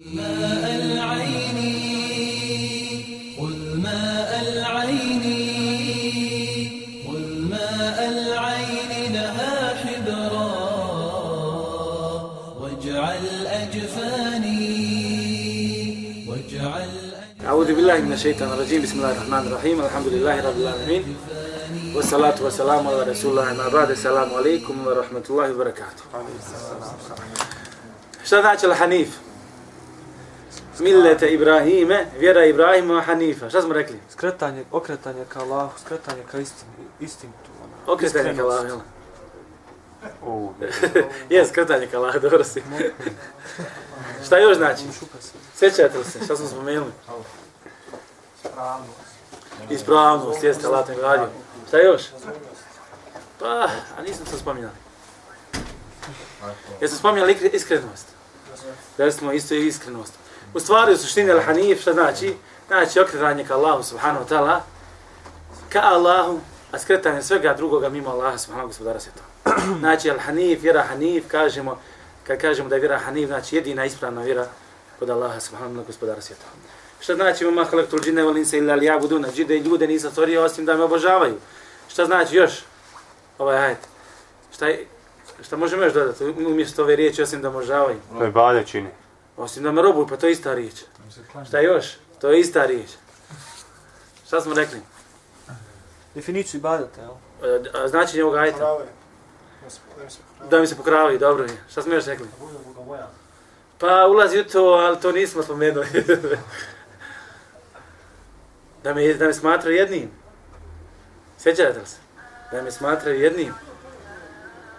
ماء العين خذ ماء العين خذ ماء العين لها حبرا واجعل أجفاني واجعل أعوذ بالله من الشيطان الرجيم بسم الله الرحمن الرحيم الحمد لله رب العالمين والصلاة والسلام على رسول الله ما بعد السلام عليكم ورحمة الله وبركاته Šta znači al-Hanif? Millete Ibrahime, vjera Ibrahima Hanifa. Šta smo rekli? Skretanje, okretanje ka Allahu, skretanje ka istini, istintu. Ona. Okretanje ka Iskrenost. Allah, jel? O, Je, skretanje ka Allah, dobro si. Šta još znači? Sjećate li se? Šta smo spomenuli? Ispravnost, jeste, Allah te gradio. Šta još? Pa, a nisam se spominjali. Jesmo spominjali iskrenost? Da smo isto i iskrenost. U stvari, u suštini, al-Hanif, što znači? Znači, okretanje ka Allahu, subhanahu wa ta'ala, ka Allahu, a skretanje svega drugoga mimo Allaha, subhanahu gospodara svjetova. Znači, al-Hanif, vjera Hanif, kažemo, kad kažemo da je vjera Hanif, znači jedina ispravna vjera kod Allaha, subhanahu gospodara svjetova. Šta znači ima halaktul džine wal insa illa liya'buduna? Džide i ljude nisam stvorio osim da me obožavaju. Šta znači još? Ovaj ajet. Šta je, šta možemo još dodati umjesto ove riječi osim da obožavaju? To je čini. Osim da me robuju, pa to je ista riječ. Šta još? To je ista riječ. Šta smo rekli? Definiciju ibadeta, jel? E, a Značenje ovog ajeta? Da mi se pokravaju, dobro je. Šta smo još rekli? Pa ulazi u to, ali to nismo spomenuli. da me, da me smatraju jednim. Sjećate li se? Da me smatraju jednim.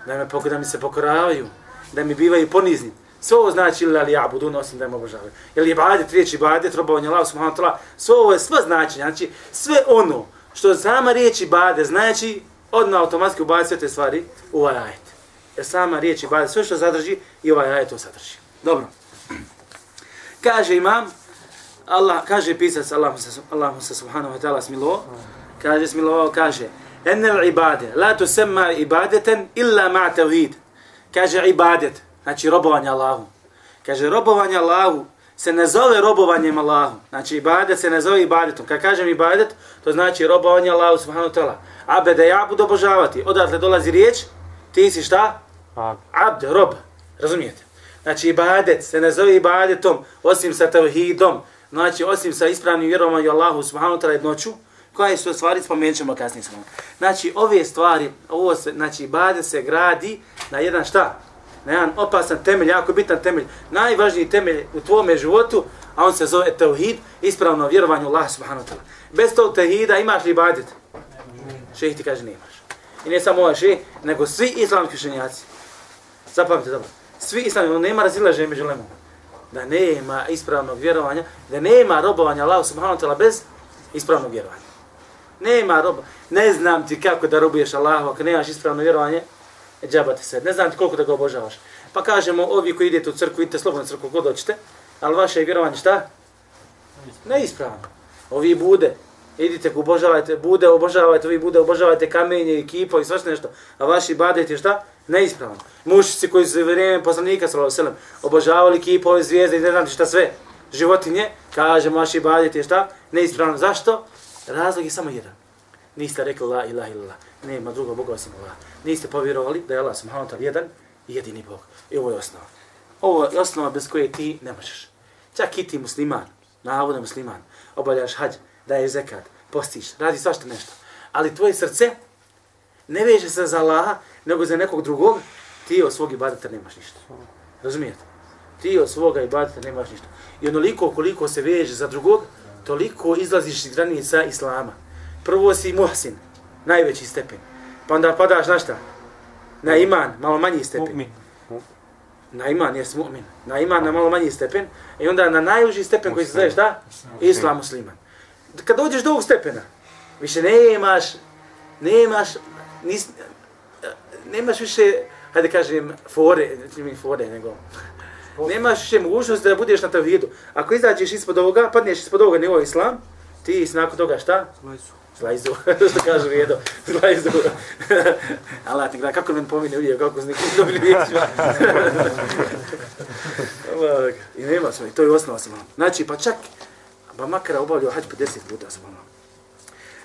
Da, me, da mi se pokoravaju. Da mi bivaju ponizni. Sve ovo znači ili ali ja budu nosim da im obožavaju. Jer je ibadet, riječ ibadet, robovanje Allah, subhanahu wa ta'ala, sve ovo je sva značenja. Znači, sve ono što sama riječ ibadet znači, odmah automatski ubaci sve te stvari u ovaj ajet. Jer sama riječ ibadet, sve što sadrži, i ovaj ajet to sadrži. Dobro. Kaže imam, Allah, kaže pisac, Allah mu se, Allah mu se subhanahu wa ta'ala smilo, kaže smilo, kaže, enel ibade, la tu semma ibadeten illa ma tevhid. Kaže ibadet, znači robovanje Allahu. Kaže robovanje Allahu se ne zove robovanjem Allahu. Znači ibadet se ne zove ibadetom. Kad kažem ibadet, to znači robovanje Allahu subhanahu ta'ala. Abede ja budu obožavati. Odatle dolazi riječ, ti si šta? A, Abd, rob. Razumijete? Znači, ibadet se ne zove ibadetom osim sa tevhidom, znači osim sa ispravnim vjerovanjem Allahu subhanahu ta'ala jednoću, koje su stvari spomenut ćemo kasnije. Znači, ove stvari, ovo se, znači, ibadet se gradi na jedan šta? Na jedan opasan temelj, jako bitan temelj, najvažniji temelj u tvome životu, a on se zove tevhid, ispravno vjerovanje u Allah subhanahu wa ta'ala. Bez tog tevhida imaš li ibadet? Šeh ti kaže nemaš. I ne samo ovaj šeh, nego svi islamski učenjaci. Zapamtite dobro. Svi islamski, nema razilaženja među lemom. Da nema ispravnog vjerovanja, da nema robovanja Allahu subhanahu wa ta'ala bez ispravnog vjerovanja. Nema roba. Ne znam ti kako da robuješ Allahu ako nemaš ispravno vjerovanje, e, džaba ti se. Ne znam ti koliko da ga obožavaš. Pa kažemo, ovi koji idete u crkvu, idete slobodno crkvu, god hoćete, ali vaše vjerovanje šta? Neispravno. Ovi bude, idite obožavajte, bude obožavajte, vi bude obožavajte kamenje i i svašta nešto, a vaši badet je šta? Neispravno. Mušici koji su vrijeme poslanika sellem obožavali kipove, zvijezde i ne znam ti šta sve, životinje, kaže vaši badet je šta? Neispravno. Zašto? Razlog je samo jedan. Niste rekli la ilaha illallah, nema drugog Boga osim Allah. Niste povjerovali da je Allah subhanahu wa ta'ala jedan i jedini Bog. I ovo je osnova. Ovo je osnova bez koje ti ne možeš. Čak i ti musliman, navodno musliman, obavljaš hađ, daješ zekat, postiš, radi svašta nešto. Ali tvoje srce ne veže se za Allaha, nego za nekog drugog, ti od svog ibadeta nemaš ništa. Razumijete? Ti od svoga ibadeta nemaš ništa. I onoliko koliko se veže za drugog, toliko izlaziš iz granica Islama. Prvo si muhsin, najveći stepen. Pa onda padaš na šta? Na iman, malo manji stepen. Mu'min. Na iman, jes mu'min. Na iman na malo manji stepen. I onda na najuži stepen koji se zove šta? Islam musliman. Kad dođeš do ovog stepena, više nemaš, nemaš, nis, nemaš više, hajde kažem, fore, mi fore, nego, nemaš više mogućnost da budeš na tevhidu. Ako izađeš ispod ovoga, padneš ispod ovoga nivoa islam, ti si nakon toga šta? Svoji su. Zlajzu, što kaže Vijedo, zlajzu. Allah ti gleda, kako men pomine uvijek, kako s nekim dobili vijećima. I nema sve, to je osnova sam. Znači, pa čak, pa makar obavljao hađ 50 puta sam.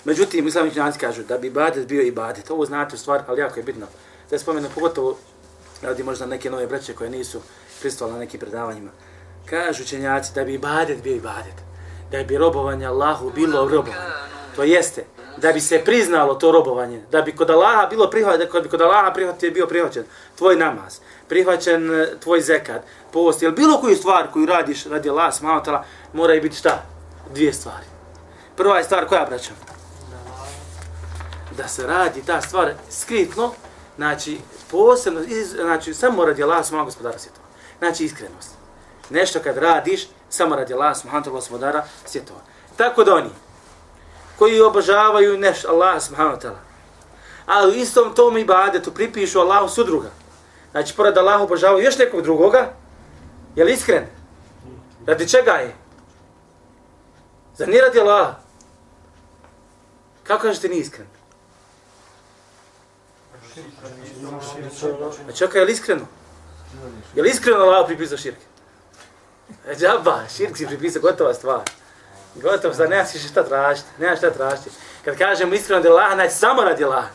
Međutim, islami učenjaci kažu da bi ibadet bio ibadet. Ovo znate u stvar, ali jako je bitno. Da spomenu pogotovo radi možda neke nove braće koje nisu pristovali na nekim predavanjima. Kažu učenjaci da bi ibadet bio ibadet. Da bi robovanje Allahu bilo robovanje. To jeste, da bi se priznalo to robovanje, da bi kod Allaha bilo prihvaćen, da bi kod Allaha prihvatio bio prihvaćen tvoj namaz, prihvaćen e, tvoj zekat, post, ili bilo koju stvar koju radiš radi Allaha, smalotala, mora i biti šta? Dvije stvari. Prva je stvar koja braćam? Da se radi ta stvar skritno, znači, posebno, iz, znači, samo radi Allaha, smalotala gospodara svjetova. Znači, iskrenost. Nešto kad radiš, samo radi Allaha, smalotala gospodara svjetova. Tako da oni, koji obožavaju neš Allah subhanahu wa ta'ala. A u istom tom ibadetu pripišu Allahu sudruga. Znači, pored Allahu obožavaju još nekog drugoga, je li iskren? Radi čega je? Zar nije radi Allah? Kako kažete nije iskren? A čekaj, je li iskreno? Je li iskreno Allah pripisao širke? E, džaba, širk si pripisao, gotova stvar. Gotovo, sad nemaš šta tražiti, nemaš šta tražiti. Kad kažemo iskreno radi Allaha, naj samo radi Allaha.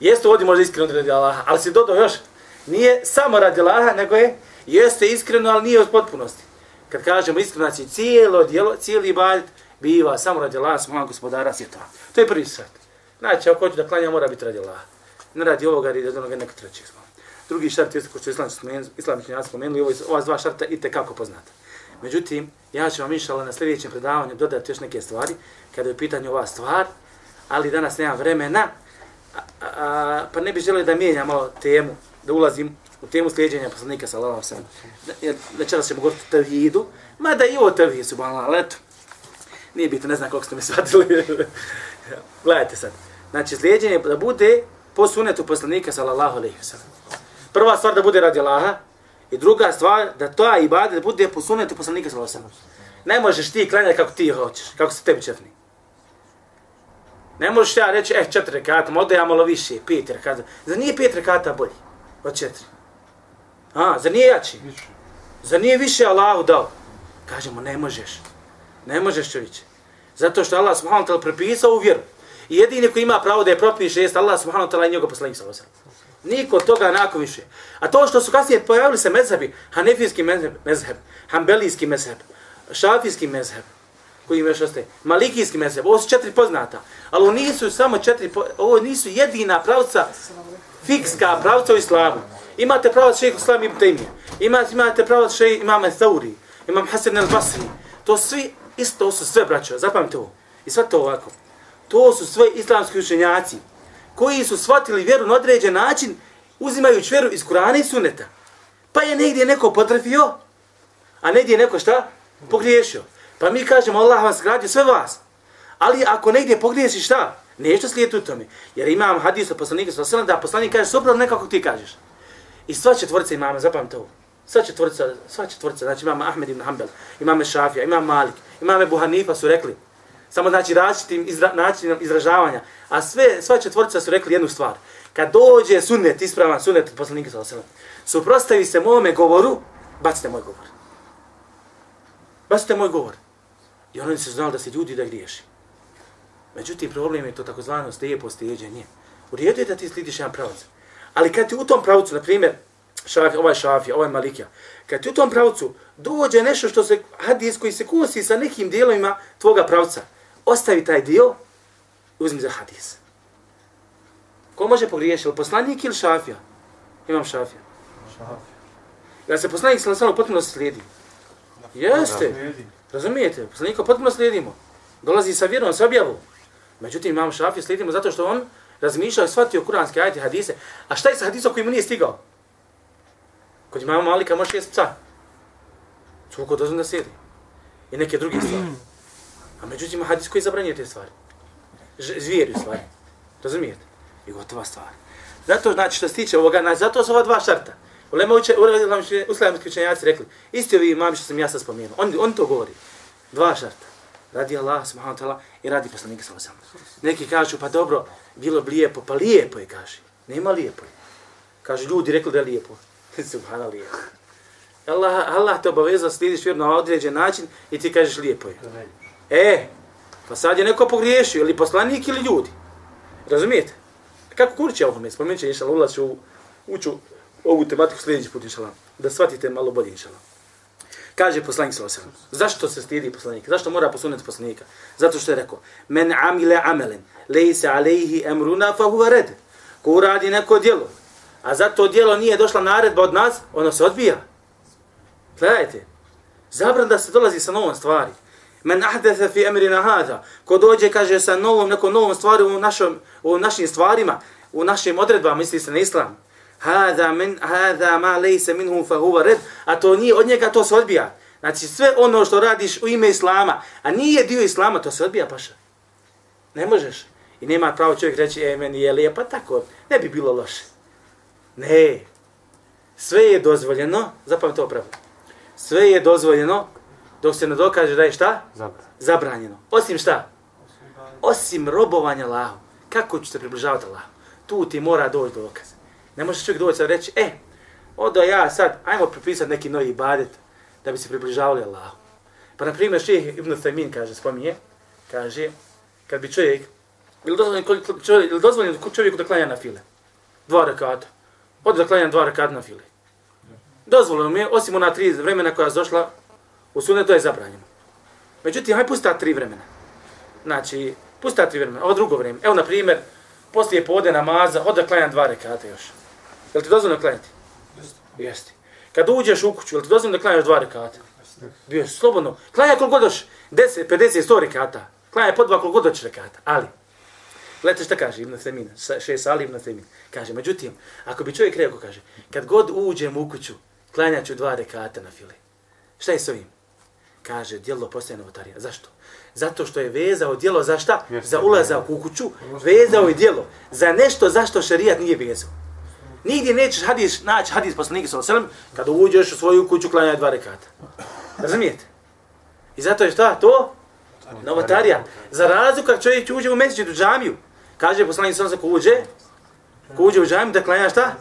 Jeste ovdje možda iskreno radi Allaha, ali si dodao još, nije samo radi Allaha, nego je, jeste iskreno, ali nije od potpunosti. Kad kažemo iskreno, znači cijelo djelo, cijeli ibadet biva samo radi Allaha, smo gospodara svjetova. To je prvi svet. Znači, ako hoću da klanja, mora biti radi Allaha. Ne radi ovoga, radi od onoga nekog trećeg. Drugi šart jeste ko što islam, islam spomenuli, ovo, ova dva šarta i kako poznata. Međutim, ja ću vam inšala na sljedećem predavanju dodati još neke stvari, kada je u pitanju ova stvar, ali danas nemam vremena, a, a, pa ne bih želio da mijenjam malo temu, da ulazim u temu sljeđenja poslanika sa Allahom sam. Večeras ćemo govoriti o tevhidu, mada i o tevhidu su balala, ali eto, nije bitno, ne znam koliko ste mi shvatili. Gledajte sad. Znači, slijedjenje da bude po sunetu poslanika sallallahu alaihi wa. Prva stvar da bude radi Allaha, I druga stvar, da to ibadet bude po sunetu poslanika sallallahu alejhi ve sellem. Ne možeš ti klanjati kako ti hoćeš, kako se tebi čefni. Ne možeš ja reći, eh, četiri rekata, možda ja malo više, pet rekata. Za nije pet rekata bolji od četiri? A, za nije jači? Za nije više Allahu dao? Kažemo, ne možeš. Ne možeš čovječe. Zato što Allah subhanahu wa ta'ala prepisao u vjeru. I jedini koji ima pravo da je propiše jest Allah subhanahu wa ta'ala i njegov poslanik sallallahu alejhi ve sellem. Niko toga nakon više. A to što su kasnije pojavili se mezhebi, hanefijski mezheb, mezheb hambelijski mezheb, šafijski mezheb, koji im još ostaje, malikijski mezheb, ovo su četiri poznata, ali ovo nisu samo četiri, ovo nisu jedina pravca, fikska pravca u islamu. Imate pravac šeha islam ibn Taymiye, imate, imate pravac šeha imame Thauri, imam Hasan al-Basri, to svi, isto su sve braćo, zapamte ovo, i sve to ovako. To su sve islamski učenjaci, koji su shvatili vjeru na određen način, uzimajući vjeru iz Kurana i Suneta. Pa je negdje neko potrefio, a negdje je neko šta? Pogriješio. Pa mi kažemo, Allah vas gradio sve vas. Ali ako negdje pogriješi šta? Nešto slijeti u tome. Jer imam hadis od poslanika sa da poslanik kaže suprotno nekako ti kažeš. I sva četvorca imama, zapamte ovo. Sva četvorca, sva četvorca, znači imam Ahmed ibn Hanbel, imam Šafija, imam Malik, imam Ebu Hanifa su rekli, samo znači različitim izra, načinom izražavanja. A sve, sva četvorica su rekli jednu stvar. Kad dođe sunnet, ispravan sunnet od poslanika sa osallam, suprostavi se mome govoru, bacite moj govor. Bacite moj govor. I oni su znali da se ljudi da griješi. Međutim, problem je to takozvano stejepo steđenje. U redu je da ti slidiš jedan pravac. Ali kad ti u tom pravcu, na primjer, šafi, ovaj šafi, ovaj malikija, kad ti u tom pravcu dođe nešto što se, hadis koji se kosi sa nekim dijelovima tvoga pravca, ostavi taj dio, uzmi za hadis. Ko može pogriješiti, ili poslanik ili šafija? Imam šafija. Šafija. Ja se poslanik sa samo potpuno slijedi. Jeste. Razumijete? Poslanika potpuno slijedimo. Dolazi sa vjerom, sa objavu. Međutim, imam šafija slijedimo zato što on razmišljao i shvatio kuranske ajte hadise. A šta je sa hadisom koji mu nije stigao? Kod imama Malika može jesti psa. Čuko dozvom da sjedi. I neke druge stvari. A međutim, hadis koji zabranjuje te stvari. Zvijeri stvari. Razumijete? I gotova stvar. Zato, znači, što se tiče ovoga, znači, zato su ova dva šarta. Ulema uče, uslavimski učenjaci rekli, isti ovi imami što sam ja sad spomenuo. On, on to govori. Dva šarta. radi Allah subhanahu wa ta'ala i radi poslanika sallallahu alejhi ve. Neki kažu pa dobro, bilo bi lijepo, pa lijepo je kaže. Nema lijepo. je. Kaže ljudi rekli da je lijepo. Subhanallah lijepo. Allah, Allah te obavezao slidiš vjeru na određen način i ti kažeš lijepo je. E, pa sad je neko pogriješio, ili poslanik ili ljudi. Razumijete? Kako kurči ovo me? Spomenut će inšala, ulaz u, uću ovu tematiku sljedeći put inšala. Da shvatite malo bolje inšala. Kaže poslanik sallallahu alejhi. Zašto se stidi poslanik? Zašto mora posuneti poslanika? Zato što je rekao: "Men amile amelen, laysa alejhi amruna fa huwa rad." Ko uradi neko djelo, a za to djelo nije došla naredba od nas, ono se odbija. Gledajte, zabran da se dolazi sa novom stvari. Men ahdatha fi amrina hada, ko dođe kaže sa novom nekom novom stvari u našom u našim stvarima, u našim odredbama, misli se na islam. Hada min hada ma lejse minhu fa huva red. a to nije od njega to se odbija. Znači sve ono što radiš u ime islama, a nije dio islama, to se odbija paša. Ne možeš. I nema pravo čovjek reći, e, meni je lijepa tako, ne bi bilo loše. Ne. Sve je dozvoljeno, zapamte to pravo. Sve je dozvoljeno dok se ne dokaže da je šta? Zabra. Zabranjeno. Osim šta? Osim robovanja Allahu. Kako ću se približavati Allahu? Tu ti mora doći dokaz. Ne može čovjek doći i reći, e, odo ja sad, ajmo pripisati neki novi ibadet da bi se približavali Allahu. Pa, na primjer, ših Ibn Taymin kaže, spominje, kaže, kad bi čovjek, ili dozvoljeno čovjek, ili dozvoljeno čovjeku da klanja na file? Dva rekata. Ode da klanja dva rekata na file. Dozvoljeno mi je, osim ona tri vremena koja je došla, u sunet to je zabranjeno. Međutim, haj pusta tri vremena. Znači, pusta tri vremena, ovo drugo vrijeme. Evo, na primjer, poslije pode namaza, ode da klanja dva rekata još. Jel ti dozvoljeno klanjati? Jeste. Kad uđeš u kuću, jel ti dozvoljeno da klanjaš dva rekata? Bio slobodno. Klanja koliko doš, 10, 50, 100 rekata. Klanja po dva koliko doć rekata. Ali, gledajte šta kaže Ibn Semin, šest Ali Ibn Semin. Kaže, međutim, ako bi čovjek rekao, kaže, kad god uđem u kuću, klanjat ću dva rekata na fili. Šta je s ovim? Kaže, djelo postaje novotarija. Zašto? Zato što je vezao djelo za šta? Za ulazak u kuću. Vezao je djelo za nešto zašto šarijat nije vezao. Nigdje nećeš hadis, naći hadis poslanika sa oselem, kada uđeš u svoju kuću klanjaj dva rekata. Razumijete? I zato je šta? To? Novotarija. Za razliku kad čovjek uđe u mesiću u džamiju, kaže poslanik sa ko uđe, ko uđe u džamiju da klanja šta?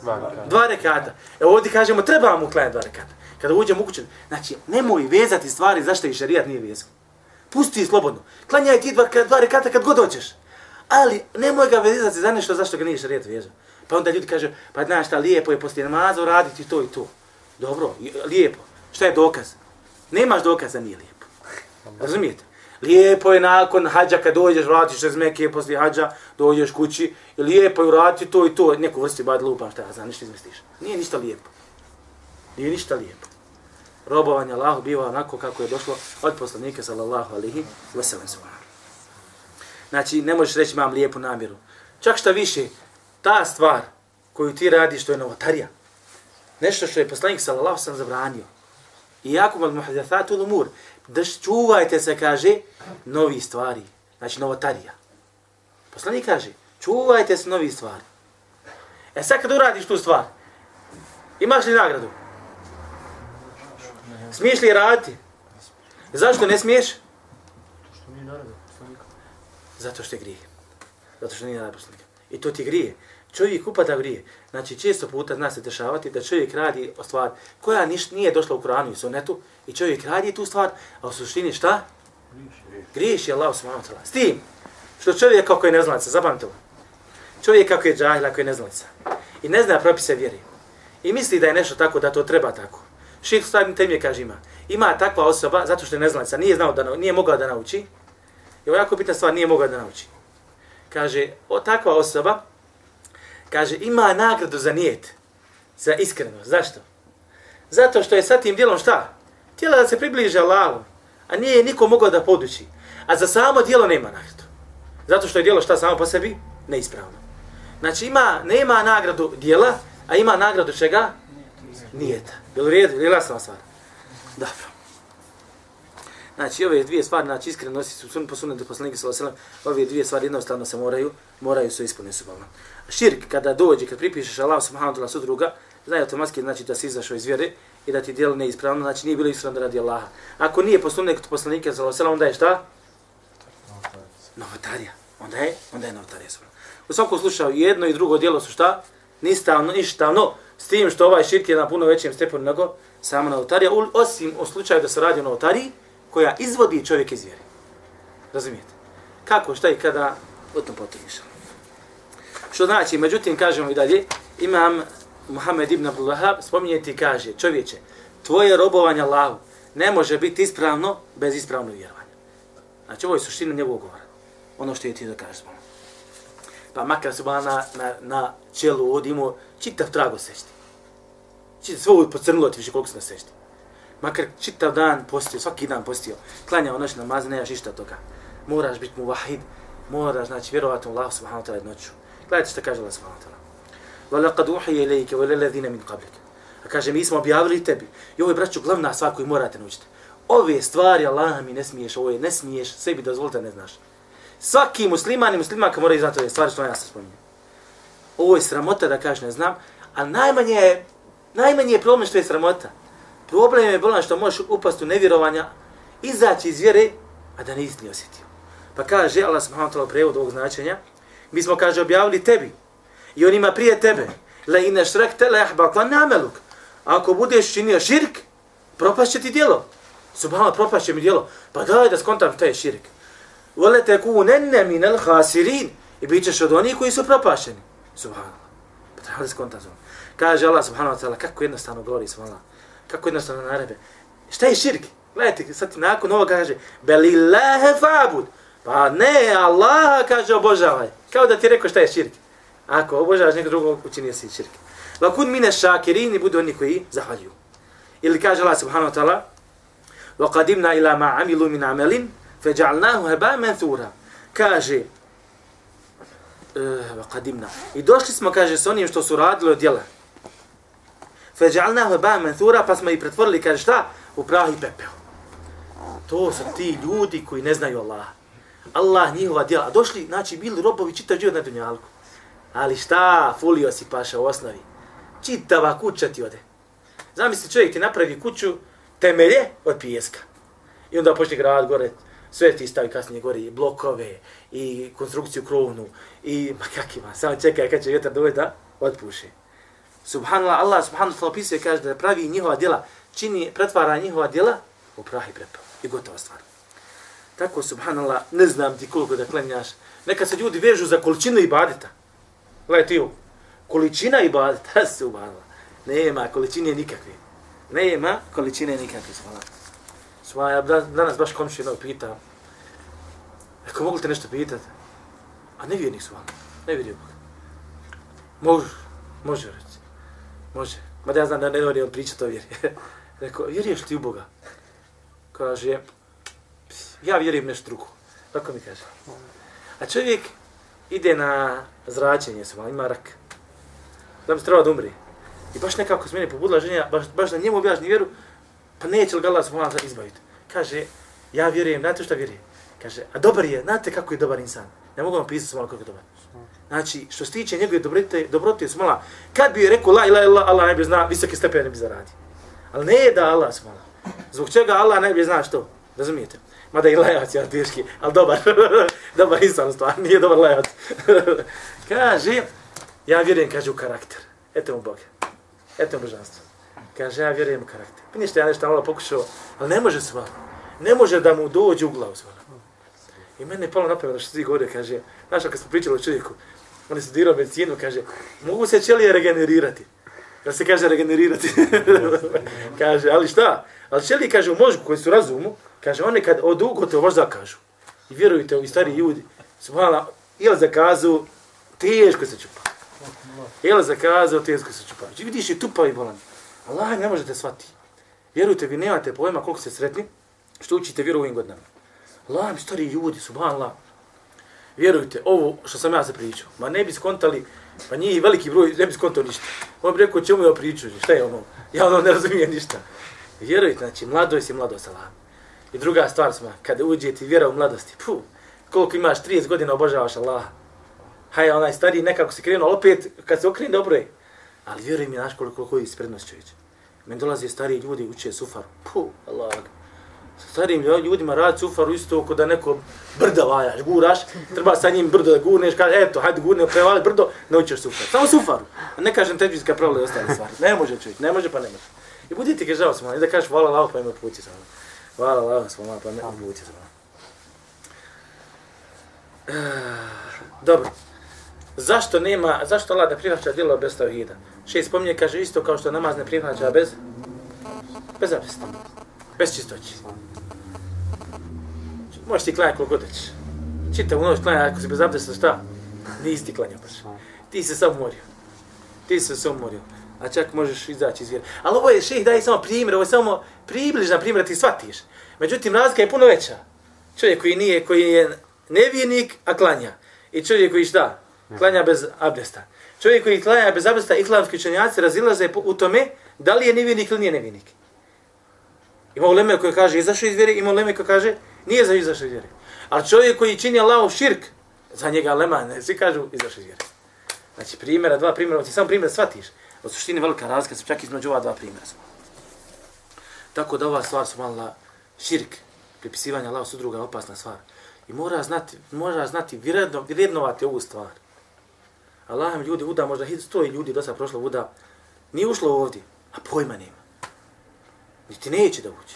Dva rekata. E ovdje kažemo treba mu klanjati dva rekata. Kada uđem u kuću, znači nemoj vezati stvari zašto i šarijat nije vezao. Pusti slobodno. Klanjaj ti dva, dva rekata kad god hoćeš. Ali nemoj ga vezati za nešto zašto ga nije šarijat vezao. Pa onda ljudi kaže, pa znaš šta, lijepo je poslije namaza uraditi to i to. Dobro, lijepo. Šta je dokaz? Nemaš dokaza, nije lijepo. Razumijete? Lijepo je nakon hađa kad dođeš, vratiš se Mekije poslije hađa, dođeš kući, i lijepo je uraditi to i to, neku vrsti bad lupa, šta ja znam, ništa izmisliš. Nije ništa lijepo. Nije ništa lijepo. Robovanje Allahu biva onako kako je došlo od poslanika sallallahu alihi wasallam subhanahu. Znači, ne možeš reći imam lijepu namjeru. Čak šta više, ta stvar koju ti radiš, to je novotarija. Nešto što je poslanik sallallahu sam zabranio. I jako mal muhadathatul umur, da čuvajte se, kaže, novi stvari. Znači, novotarija. Poslanik kaže, čuvajte se novi stvari. E sad kad uradiš tu stvar, imaš li nagradu? Smiješ li raditi? Zašto ne smiješ? Zato što je grije. Zato što nije nagrada poslanika. I to ti grije. Čovjek upada grije. Znači, često puta zna se dešavati da čovjek radi o stvar koja niš, nije došla u Koranu i Sunnetu i čovjek radi tu stvar, a u suštini šta? Griješ je Allah subhanahu wa ta'ala. S tim, što čovjek kako je neznalica, zapamte ovo. Čovjek kako je džahil, ako je neznalica. I ne zna propise vjeri. I misli da je nešto tako, da to treba tako. Ših stavim Temije kaže ima. Ima takva osoba, zato što je neznalica, nije znao da, nije mogao da nauči. I ovo jako bitna stvar, nije mogao da nauči. Kaže, o takva osoba, kaže, ima nagradu za nijet, za iskrenost. Zašto? Zato što je sa tim djelom šta? Tijela da se približe Allahu, a nije niko mogao da poduči. A za samo djelo nema nagradu. Zato što je djelo šta samo po sebi? Neispravno. Znači ima, nema nagradu djela, a ima nagradu čega? Nijeta. Jel u redu? Jel jasna stvar? Dobro. Znači, ove dvije stvari, znači, iskreno su sun posunet do poslanika sallallahu alejhi ve sellem, ove dvije stvari jednostavno se moraju, moraju se ispuniti subhalno. Širk kada dođe, kad pripišeš Allah subhanahu wa sudruga, znaj automatski znači da si izašao iz vjere i da ti djelo neispravno, znači nije bilo ispravno radi Allaha. Ako nije posunet do poslanika sallallahu alejhi ve sellem, onda je šta? novotarija. Onda je, onda je novotarija. U svakom slučaju, jedno i drugo dijelo su šta? Nistavno, ništavno, s tim što ovaj širk je na puno većem stepenu nego sama novotarija, osim u slučaju da se radi o novotariji, koja izvodi čovjek iz vjere. Razumijete? Kako, šta i kada, o tom potom. Što znači, međutim, kažemo i dalje, imam Muhammed ibn Abdul Wahab, spominjeti i kaže, čovječe, tvoje robovanje Allahu ne može biti ispravno bez ispravnog vjerovanja. Znači, ovo je suština njegovog govora. Ono što je ti da kažeš, Pa makar se na, na, na čelu od imao čitav trago sešti. Čitav svoj pocrnilo ti više koliko se na sešti. Makar čitav dan postio, svaki dan postio, klanjao noć namaz, nemaš išta toga. Moraš biti mu vahid, moraš, znači, vjerovati u Allah subhanahu wa ta'ala noću. Gledajte što kaže Allah subhanahu wa ta'ala. وَلَقَدْ وُحِيَ إِلَيْكَ وَلَلَذِينَ مِنْ قَبْلِكَ A kaže, mi smo objavili tebi. I ovo je, braću, glavna stvar koju morate naučiti. Ove stvari Allaha mi ne smiješ, ovo je ne smiješ, sebi dozvolite ne znaš. Svaki musliman i muslimanka mora iznati ove stvari što ja se spominjem. Ovo je sramota da kažeš ne znam, a najmanje je, najmanje je problem što je sramota. Problem je bolan što možeš upasti u nevjerovanja, izaći iz vjere, a da nisi ni osjetio. Pa kaže Allah subhanahu wa ta'ala prevod ovog značenja, mi smo, kaže, objavili tebi i onima prije tebe, la ina šrekte la jahbatla nameluk. Ako budeš činio širk, propašće ti djelo. Subhanallah, propašće mi djelo. Pa daj da skontam šta je širk. Vole te ku nenne minel hasirin. I bit ćeš od onih koji su propašeni. Subhanallah. Pa treba da skontam. Kaže Allah subhanahu wa ta'ala, kako jednostavno govori subhanallah. Kako jednostavno narebe. Šta je širk? Gledajte, sad ti nakon ovo kaže, belillahe fabud. Pa ne, Allah kaže obožavaj. Kao da ti rekao šta je širk. Ako obožavaš nekog drugog, učinio si širk. Vakun mine šakirini budu oni koji zahvaljuju. Ili kaže Allah subhanahu wa ta'ala, wa qadimna ila ma amilu min amelin, fe ja'alnahu heba. Kaže, uh. I došli smo, kaže, s onim što su radili od djela. Fe ja'alnahu heba menthura, pa smo i pretvorili, kaže šta? U prah i pepeo. To su ti ljudi koji ne znaju Allaha. Allah njihova djela. A došli, znači, bili robovi čitav život na dunjalku. Ali šta, fulio si paša u osnovi. Čitava kuća ti ode. Zamisli, čovjek ti napravi kuću temelje od pijeska. I onda počne grad gore, sve ti stavi kasnije gori, i blokove, i konstrukciju krovnu, i ma kak ima, samo čekaj kad će vjetar doći da otpuše. Subhanallah, Allah subhanallah ta'ala opisuje, kaže da pravi njihova djela, čini, pretvara njihova djela u prah i prepao. I gotova stvar. Tako, subhanallah, ne znam ti koliko da klenjaš. Neka se ljudi vežu za količinu ibadeta. Gledaj ti Količina ibadeta, subhanallah. Nema količine nikakve. Nema količine nikakve, subhanallah. Subhanallah, ja danas baš komši jednog pita. Ako mogu te nešto pitati? A ne vjernik, subhanallah. Ne vjerio Bog. Može, može reći. Može. Mada ja znam da ne voli on pričati o vjeri. Rekao, vjeruješ ti u Boga? Kaže, ja vjerujem nešto drugo. Tako mi kaže. A čovjek ide na zračenje, sam, ima rak. Da bi se trebao da umri. I baš nekako se mene pobudila ženja, baš, baš na njemu objažni vjeru, pa neće li ga Allah subhanahu izbaviti. Kaže, ja vjerujem, znate što vjerujem? Kaže, a dobar je, znate kako je dobar insan? Ne mogu vam pisati samo kako je dobar. Znači, što se tiče njegove dobrote, dobrote su mala, kad bi rekao la ila ila, Allah ne bi zna, visoke stepe ne bi zaradio. Ali ne je da Allah smala. Zbog čega Allah ne bi zna što? Razumijete? Mada i lajac je teški, ali dobar. dobar insan stvar, nije dobar lajac. kaže, ja vjerujem, kaže, u karakter. Eto mu Bog. Eto mu božanstvo. Kaže, ja vjerujem u karakter. Pa ništa, ja nešto malo pokušao, ali ne može sva. Ne može da mu dođe u glavu sva. I mene je palo napravljeno što ti govorio, kaže, znaš, kad smo pričali o čovjeku, on je studirao medicinu, kaže, mogu se ćelije regenerirati. Da se kaže regenerirati. kaže, ali šta? Ali ćelije, kaže, u mozgu koji su razumu, Kaže, one kad od ugo te možda kažu. I vjerujte, ovi stari ljudi, su ili zakazu, teško se čupa. Ili zakazu, teško se čupa. Znači, vidiš i tupa i bolan. Allah ne možete shvatiti. Vjerujte, vi nemate pojma koliko ste sretni, što učite vjeru ovim godinama. Allah mi stari ljudi, subhanallah. Vjerujte, ovo što sam ja se pričao, ma ne bi skontali, pa nije veliki broj, ne bi skontao ništa. On bi rekao, čemu ja pričao, šta je ono? Ja ono ne razumijem ništa. Vjerujte, znači, mladost je mladost, Allah. I druga stvar smo, kada uđe ti vjera u mladosti, puh, koliko imaš 30 godina obožavaš Allaha. Hajde, onaj stari nekako se krenuo, opet kad se okrene dobro je. Ali vjeruj mi, znaš koliko koji si čovječ. Men dolaze stari ljudi, uče sufar, puh, Allah. starim ljudima radi sufaru isto oko da neko brda vajaš, guraš, treba sa njim brdo da gurneš, kaže, eto, hajde gurne, prevali brdo, naučiš sufar. Samo sufaru. A ne kažem teđvijska pravila i ostale stvari. Ne može čovjek, ne može pa ne može. I budi ti kažao sam, i da kažeš, hvala Allah, pa ima pući samo. Hvala Allah, sam, pa ima pući samo. Eh, dobro. Zašto nema, zašto Allah da prihvaća djelo bez tavhida? Še spominje, kaže isto kao što namaz ne prihvaća bez bez abdesta. Bez čistoći. Možeš ti klanjati koliko hoćeš. Čitav noć klanjati, ako si bez abdesta, šta? Nisi ti klanjao baš. Ti se sam umorio. Ti se sam umorio. A čak možeš izaći iz vjere. Ali ovo je šeh daje samo primjer, ovo je samo približna primjer da ti shvatiš. Međutim, razlika je puno veća. Čovjek koji nije, koji je nevijenik, a klanja. I čovjek koji šta? Klanja bez abdesta. Čovjek koji klanja bez abdesta, islamski učenjaci razilaze u tome da li je nevinik ili nije nevinik. Ima uleme koji kaže izašao iz vjere, ima uleme koji kaže nije za izašao iz vjere. A čovjek koji čini Allahov širk, za njega lema, ne, svi kažu izašao iz vjere. Znači primjera, dva primjera, ti samo primjer shvatiš. U suštini velika razlika se čak između ova dva primjera. Tako da ova stvar su malo širk, pripisivanje Allahov su druga opasna stvar. I mora znati, mora znati vredno, vrednovati ovu stvar. Allah ljudi uda, možda sto ljudi do sada prošlo uda, nije ušlo ovdje, a pojma nema. Niti neće da uđe.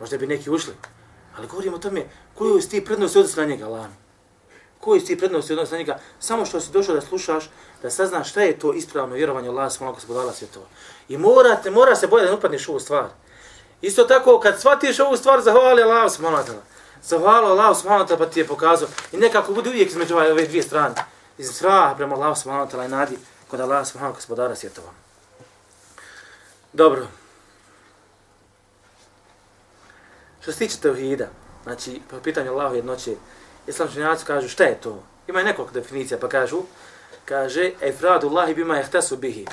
Možda bi neki ušli. Ali govorimo o tome koju si ti prednosti odnosi na njega, Allah. Koju si ti prednosti odnosi na njega? Samo što si došao da slušaš, da saznaš šta je to ispravno vjerovanje Allah, samo ako se podala svjetova. I morate, mora se bolje da ne upadneš u ovu stvar. Isto tako, kad shvatiš ovu stvar, zahvali Allah, subhanahu wa Zahvala Allah, subhanahu wa pa ti je pokazao. I nekako bude uvijek između ovaj- ove dvije strane. Iz straha prema Allahu subhanahu wa i nadi kod Allah, subhanahu wa ta'ala, svjetova. Dobro. Što se tiče tevhida, znači, po pitanju Allahu jednoće, islam činjaci kažu šta je to? Ima i nekoliko definicija, pa kažu, kaže, efradu Allahi bima jehtesu bihi.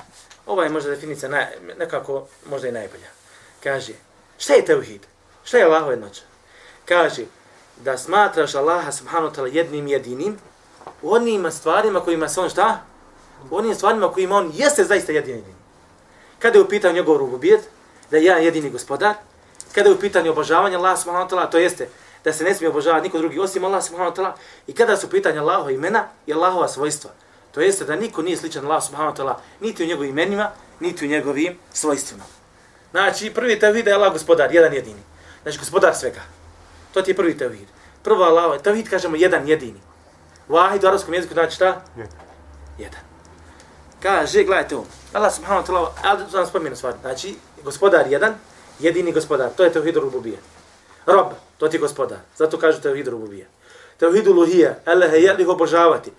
Ova je možda definicija naj, nekako možda i najbolja. Kaže, šta je tevhid? Šta je Allahu jednoća? Kaže, da smatraš Allaha subhanahu wa ta'ala jednim jedinim, u onim stvarima kojima se on šta? U onim stvarima kojima on jeste zaista jedini. Kada je u pitanju njegov rububijet, da je jedan jedini gospodar, kada je u pitanju obožavanja Allah subhanahu wa ta'ala, to jeste da se ne smije obožavati niko drugi osim Allah subhanahu wa ta'ala, i kada su pitanja Allahova imena i Allahova svojstva, to jeste da niko nije sličan Allah subhanahu wa ta'ala, niti u njegovim imenima, niti u njegovim svojstvima. Znači, prvi tevhid je Allah gospodar, jedan jedini. Znači, gospodar svega. To ti je prvi tevhid. Prvo Allah, tevhid kažemo jedan jedini. Vahid u arabskom jeziku znači šta? Jedan. Kaže, gledajte ovo. Allah subhanahu wa ta'ala, ali to nam spomenu stvari. Znači, gospodar jedan, jedini gospodar. To je tevhid rububije. Rob, to ti je gospodar. Zato kažu tevhid rububije. Tevhid uluhije, elehe, jednih obožavati.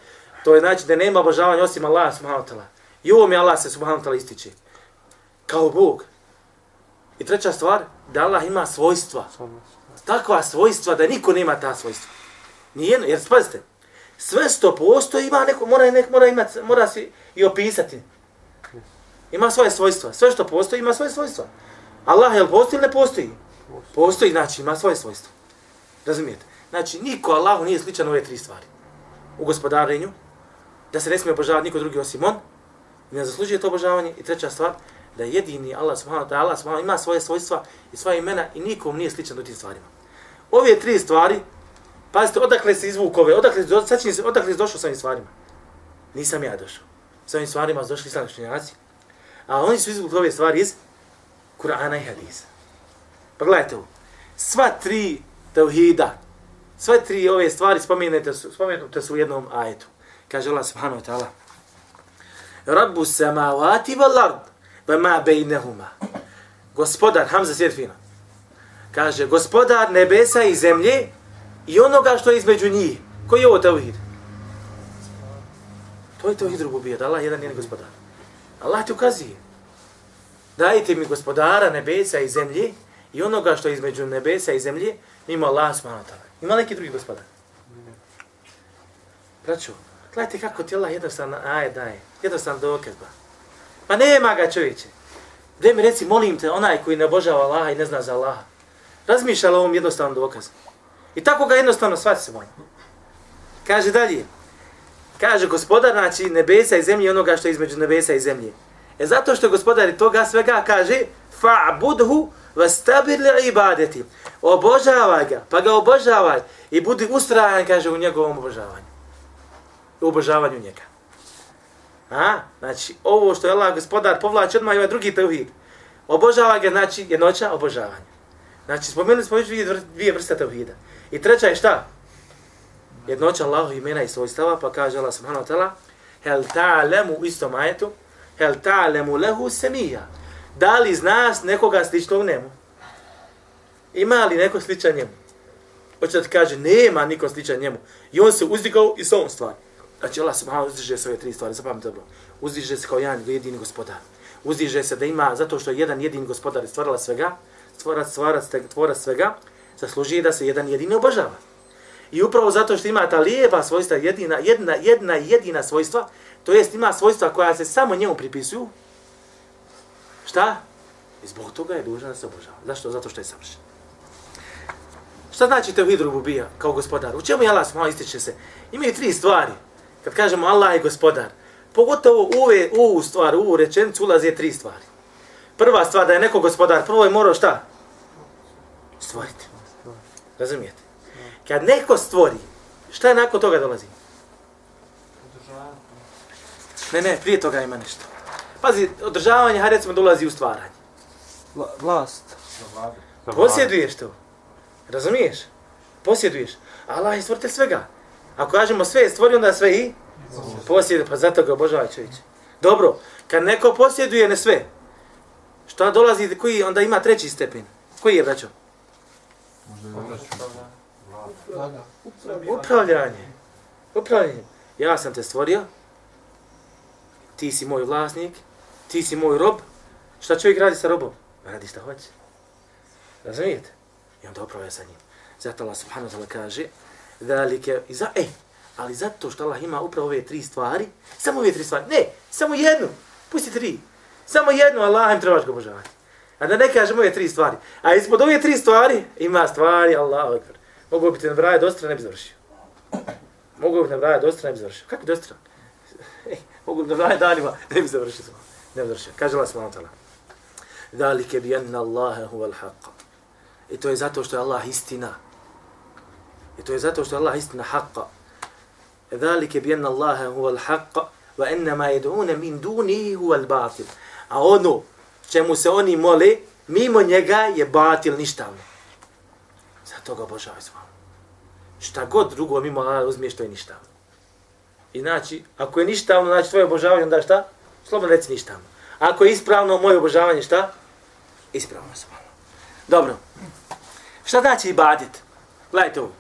To je znači da nema obožavanja osim Allah subhanahu wa ta'ala. I ovo mi Allah se subhanahu wa ta'ala ističe. Kao Bog. I treća stvar, da Allah ima svojstva. Takva svojstva da niko nema ta svojstva. Nijedno, jer spazite, sve što postoji ima neko, mora, nek, mora, imati, mora se i opisati. Ima svoje svojstva. Sve što postoji ima svoje svojstva. Allah je li postoji ili ne postoji? Postoji, znači ima svoje svojstva. Razumijete? Znači, niko Allahu nije sličan ove tri stvari. U gospodarenju, da se ne smije obožavati niko drugi osim on, ne zaslužuje to obožavanje. I treća stvar, da jedini Allah subhanahu ta'ala subhanahu ima svoje svojstva i svoje imena i nikom nije sličan u tim stvarima. Ove tri stvari, pazite, odakle se izvuk ove, odakle, sad će, odakle se došao sa ovim stvarima? Nisam ja došao. Sa ovim stvarima su došli islamski. A oni su izvukli ove stvari iz Kur'ana i Hadisa. Pa gledajte ovo. Sva tri tauhida, sve tri ove stvari spomenute su, spomenute su u jednom ajetu. Kaže Allah subhanahu wa ta'ala. Rabbu samavati val ard wa ma bejnehuma. Gospodar, Hamza Sjedfina. Kaže, gospodar nebesa i zemlje i onoga što je između njih. Koji je ovo tevhid? To je tevhid rububija, da Allah jedan njen gospodar. Allah ti ukazuje. Dajte mi gospodara nebesa i zemlje i onoga što je između nebesa i zemlje, mimo Allah subhanahu Ima neki drugi gospodar? Braćo, gledajte kako ti Allah jednostavno aje daje. Jednostavno dokaz ba. Pa nema ga čovječe. Gde mi reci, molim te, onaj koji ne obožava Allaha i ne zna za Allaha. Razmišljala ovom jednostavnom dokazu. I tako ga jednostavno shvati se. Kaže dalje. Kaže gospodar, znači nebesa i zemlje onoga što je između nebesa i zemlje. E zato što gospodar toga svega kaže fa'budhu vastabir li ibadeti. Obožavaj ga, pa ga obožavaj i budi ustrajan, kaže, u njegovom obožavanju. U obožavanju njega. A? Znači, ovo što je Allah gospodar povlači odmah i ovaj drugi tevhid. Obožavaj ga, znači, jednoća obožavanja. Znači, spomenuli smo već dvije, dvije vrste tevhida. I treća je šta? Jednoća Allahu imena i svojstava, pa kaže Allah subhanahu wa ta'ala, hel ta'lemu u istom ajetu, hel ta'lemu lehu semija. Da li znaš nekoga sličnog njemu? Ima li neko sličan njemu? Hoće da ti kaže, nema niko sličan njemu. I on se uzdigao i s ovom stvari. Znači Allah subhanahu uzdiže svoje tri stvari, zapamite dobro. Uzdiže se kao jedan jedini gospodar. Uzdiže se da ima, zato što je jedan jedini gospodar stvarala svega, stvara, stvara, stvara svega, zaslužuje da se jedan jedini obožava. I upravo zato što ima ta lijepa svojstva, jedina, jedna, jedna jedina svojstva, to jest ima svojstva koja se samo njemu pripisuju, šta? I zbog toga je dužan da se obožava. Zašto? Zato što je savršen. Šta znači te vidru bubija kao gospodar? U čemu je Allah malo ističe se? Imaju tri stvari. Kad kažemo Allah je gospodar, pogotovo u ove, u ovu stvar, u ovu rečenicu ulaze tri stvari. Prva stvar da je neko gospodar, prvo je morao šta? Stvoriti. Razumijete? Kad neko stvori, šta je nakon toga dolazi? Ne, ne, prije toga ima nešto. Pazi, održavanje, hajde recimo dolazi u stvaranje. Vla, vlast. Posjeduješ to. Razumiješ? Posjeduješ. Allah je stvoritelj svega. Ako kažemo sve je stvorio, onda sve i posjeduje. Pa zato ga obožava čovječ. Dobro, kad neko posjeduje ne sve, šta dolazi, koji onda ima treći stepen? Koji je, braćo? Upravljanje. Upravljanje. Ja sam te stvorio, ti si moj vlasnik, ti si moj rob. Šta čovjek radi sa robom? Radi šta hoće. Razumijete? I onda upravlja sa njim. Zato Allah subhanahu wa ta'ala kaže, Zalike, i za, e, ali zato što Allah ima upravo ove tri stvari, samo ove tri stvari, ne, samo jednu, pusti tri, samo jednu Allah im trebaš ga obožavati. A da ne kažemo ove tri stvari. A ispod ove tri stvari ima stvari, Allah akbar. Mogu biti na nabrajati dostra, ne bi završio. Mogu bi na nabrajati dostra, ne bi završio. Kako dostra? Mogu bi nabrajati danima, ne bi završio. Ne bi završio. Kaže Allah subhanahu wa ta'ala. Zalike bi anna Allahe huval haqqa. I to je zato što je Allah istina. I to je zato što je Allah istina haqqa. Zalike bi anna Allahe huval haqqa. wa enna yed'una min dunihi huwa al-batil. A ono čemu se oni mole, mimo njega je batil ništavno. Zato ga obožavaj s Šta god drugo mimo Allah uzmiješ, to je ništavno. I znači, ako je ništavno, znači tvoje obožavanje, onda šta? Slobodno reci ništavno. Ako je ispravno moje obožavanje, šta? Ispravno s Dobro. Šta znači ibadet? Gledajte ovo.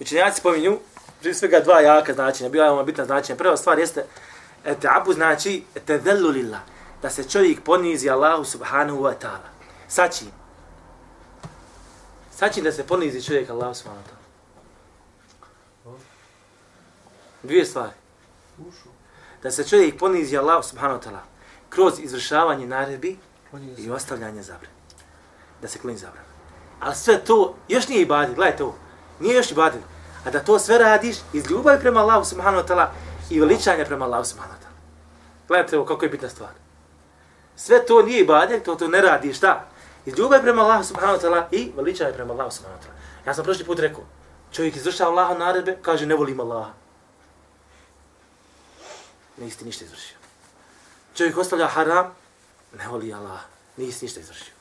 Učenjaci spominju, prije svega dva jaka značenja, bila je ona bitna značenja. Prva stvar jeste, ete abu znači, ete lillah, da se čovjek ponizi Allahu subhanahu wa ta'ala. Sači. Sači da se ponizi čovjek Allahu subhanahu wa ta'ala. Dvije stvari. Da se čovjek ponizi Allahu subhanahu wa ta'ala kroz izvršavanje naredbi i ostavljanje zabrane. Da se klini zabrane. Ali sve to još nije ibadet, gledajte ovo. Nije još ibadet. A da to sve radiš iz ljubavi prema Allahu subhanahu wa ta'ala i veličanja prema Allahu subhanahu wa ta'ala. Gledajte ovo kako je bitna stvar. Sve to nije ibadet, to to ne radi šta? Iz ljubavi prema Allahu subhanahu wa ta'ala i veličanja prema Allahu subhanahu wa ta'ala. Ja sam prošli put rekao, čovjek izvršava Allaha naredbe, kaže ne volim Allaha. Nisi ništa izvršio. Čovjek ostavlja haram, ne voli Allah. Nisi ništa izvršio.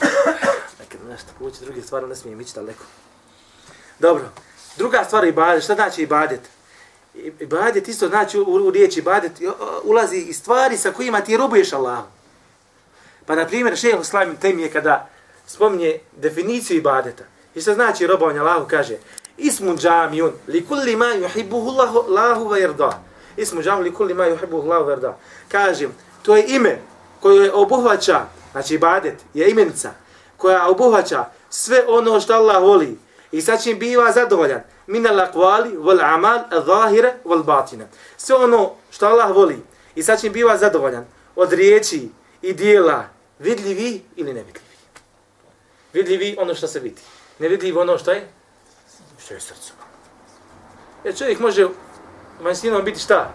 Nekad nešto povući druge stvari, ne smijem ići daleko. Dobro. Druga stvar je ibadet. Šta znači ibadet? Ibadet isto znači u, u riječi ibadet ulazi i stvari sa kojima ti robuješ Allah. Pa na primjer šeho slavim tem je kada spominje definiciju ibadeta. I što znači robovanje Allahu kaže Ismu džamijun li kulli ma yuhibbuhu Allahu wa yarda. Ismu džamijun li kulli ma yuhibbuhu Allahu wa yarda. Kažem, to je ime koje obuhvaća, znači ibadet je imenica koja obuhvaća sve ono što Allah voli i sa čim biva zadovoljan. Min al aqwali wal amal al-zahira wal batina. Sve ono što Allah voli i sa čim biva zadovoljan od riječi i dijela vidljivi ili nevidljivi. Vidljivi ono što se vidi. Nevidljivi ono što je što je srcu. Jer čovjek može vanjstinom biti šta?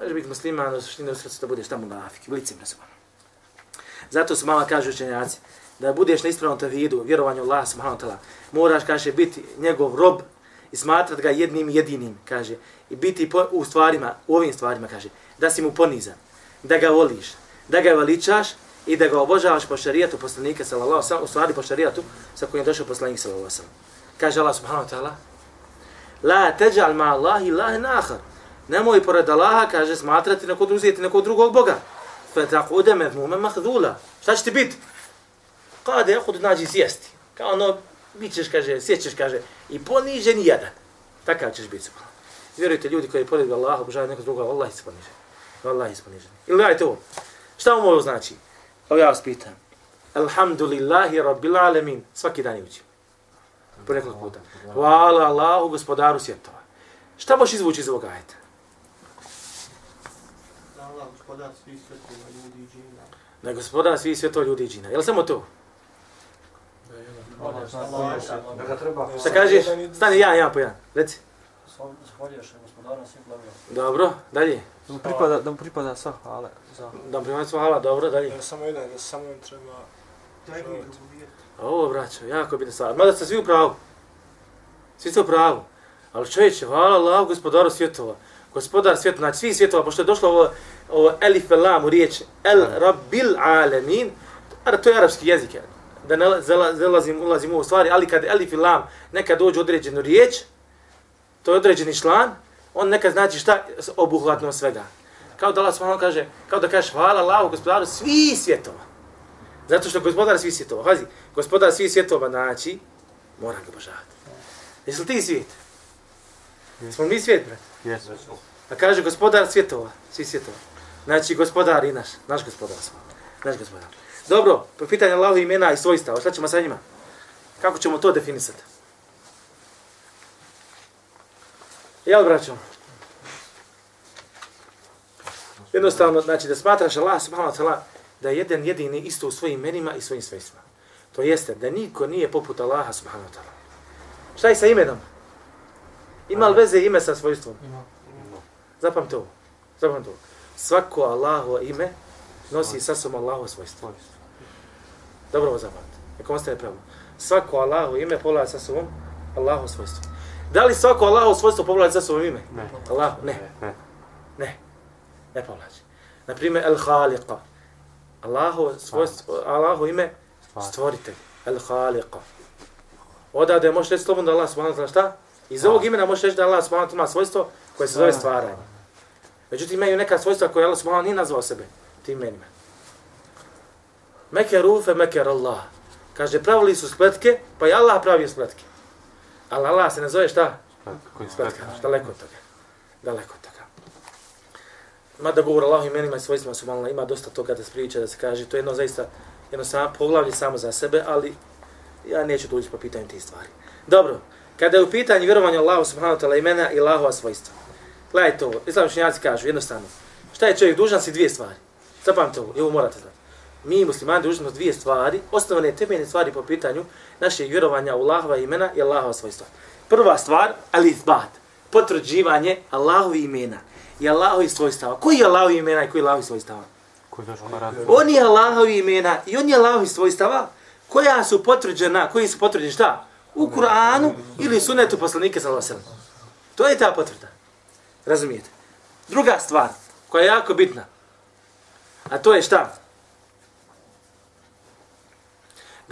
Može biti musliman, u suštini u srcu da bude šta mu nafik, licim na sobom. Zato su mama kažu učenjaci, da budeš na ispravnom tevhidu, vjerovanju Allah subhanahu wa ta'ala, moraš, kaže, biti njegov rob i smatrat ga jednim jedinim, kaže, i biti po, u stvarima, u ovim stvarima, kaže, da si mu ponizan, da ga voliš, da ga veličaš i da ga obožavaš po šarijatu poslanika sallallahu alejhi ve u stvari po šarijatu sa kojim je došao poslanik sallallahu alejhi ve. Kaže Allah subhanahu wa ta'ala: La taj'al ma Allahi ilahan akhar. Nemoj pored Allaha, kaže, smatrati nekog uzeti nekog drugog Boga. Fa taquda madhmuman makhdhula. Šta će ti biti? Kada je kod nađi sjesti. Kao ono, bit ćeš, kaže, sjećeš, kaže, i ponižen jedan. Takav ćeš biti. Vjerujte, ljudi koji pored Allaha obožavaju nekog drugog, Allah je ponižen. Allah je ponižen. Ili gledajte ovo. Šta mu ovo znači? Evo ja vas pitam. Alhamdulillahi rabbil alamin. Svaki dan je učim. Po nekoliko puta. Hvala Allahu, gospodaru svjetova. Šta možeš izvući iz ovoga ajeta? Allah, gospodar svih svjetova, ljudi i džina. Da gospodar svih svjetova ljudi i džina. Je li samo to? Da ga treba... Šta kažeš? Stani ja, ja po jedan. Reci. Zahvaljuješ gospodara svim plemena. Dobro, dalje. Da mu pripada, da mu pripada sva hvala za... Da primati hvala, dobro, dalje. Da samo jedan, da samo im treba... Ovo, braćo, jako bitna stvar. Mada ste svi u pravu. Svi ste u pravu. Ali čovječe, hvala Allah, gospodaru svjetova. Gospodar svjetova, znači svi svjetova, pošto je došlo ovo, ovo elif el lam u riječ el rabbil alemin, a to je arapski jezik, yani. Da ne zalazim, ulazim u stvari, ali kad elif i lam nekad dođe određenu riječ, to je određeni član, on nekad znači šta obuhvatno svega. Kao da Allah subhanahu kaže, kao da kažeš hvala Allahu gospodaru svih svjetova. Zato što gospodar svih svjetova, pazi, gospodar svih svjetova znači, mora ga obožavati. Jesi li ti svijet? Jesmo mi svijet, brat? Jesu. A kaže gospodar svjetova, svih svjetova. Znači gospodar i naš, naš gospodar smo. Naš gospodar. Dobro, po pitanju Allahu imena i svojstava, šta ćemo sa njima? Kako ćemo to definisati? Jel, braćo? Jednostavno, znači da smatraš Allah subhanahu wa ta'ala da je jedan jedini isto u svojim imenima i svojim svojstvima. To jeste da niko nije poput Allaha subhanahu wa ta'ala. Šta je sa imenom? Ima li veze ime sa svojstvom? Zapamte ovo. Zapamte ovo. Svako Allahovo ime nosi sa sobom Allahovo svojstvo. Dobro ovo zapamte. Neka ostane pravno. Svako Allahovo ime povlači sa sobom Allahovo svojstvo. Da li svako Allahovo svojstvo povlači sa sobom ime? Ne. Allah? Ne. Ne. Ne. Ne povlači. Naprimjer, El Khaliqa. Allahovo svojstvo, Allahovo ime stvoritelj. El Khaliqa. Odavde možeš reći slobodno da Allah subhanahu wa šta? Iz ovog imena možeš reći da Allah subhanahu wa ima svojstvo koje se zove stvaranje. Međutim, imaju neka svojstva koje Allah subhanahu nije nazvao sebe tim imenima. Meker ufe, meker Allah. Kaže, pravili su spletke, pa i Allah pravio spletke. Ali Allah se ne zove šta? Spletka. Daleko od toga. Daleko od toga. Mada govor Allahu imenima i svojstvima su malo, ima dosta toga da se priča, da se kaže, to je jedno zaista, jedno samo poglavlje samo za sebe, ali ja neću doći po pitanju tih stvari. Dobro, kada je u pitanju vjerovanja Allahu subhanahu wa ta'ala imena i Allahova svojstva. Gledajte ovo, islam učenjaci kažu jednostavno, šta je čovjek dužan si dvije stvari. Zapamte ovo, i ovo morate znati. Mi muslimani dužni smo dvije stvari, osnovne temeljne stvari po pitanju našeg vjerovanja u Allahova imena i Allahova svojstva. Prva stvar, al-ithbat, potvrđivanje Allahovi imena i Allahovi svojstava. Koji je Allahovi imena i koji je Allahovi svojstava? Koji daš parat? On je Allahovi imena i on je Allahovi svojstava koja su potvrđena, koji su potvrđeni šta? U Kur'anu ili sunetu poslanike sallallahu alejhi ve sellem. To je ta potvrda. Razumijete? Druga stvar koja je jako bitna. A to je šta?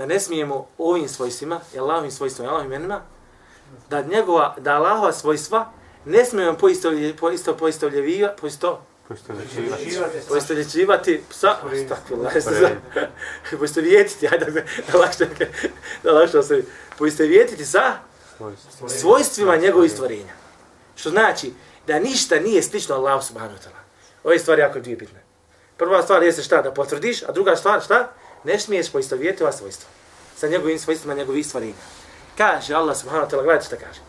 Da ne smijemo ovim svojstvima, i Allahovim svojstvima, i Allahovim imenima, da njegova, da Allahova svojstva ne smijemo poisto, poistovljevija, poisto, Koji ste većivati? poistovljećivati sa, takvila, poistovjetiti, ajde da, da lakše, da lakše se, poistovjetiti sa svojstvima njegovih stvorenja. Što znači da ništa nije slično Allahu subhanahu wa ta'ala. Ove stvari jako dvije bitne. Prva stvar jeste šta, da potvrdiš, a druga stvar šta? Ne smiješ poistovjetiti ova svojstva. Sa njegovim svojstvima njegovih stvorenja. Kaže Allah subhanahu wa ta'ala, gledajte šta kaže.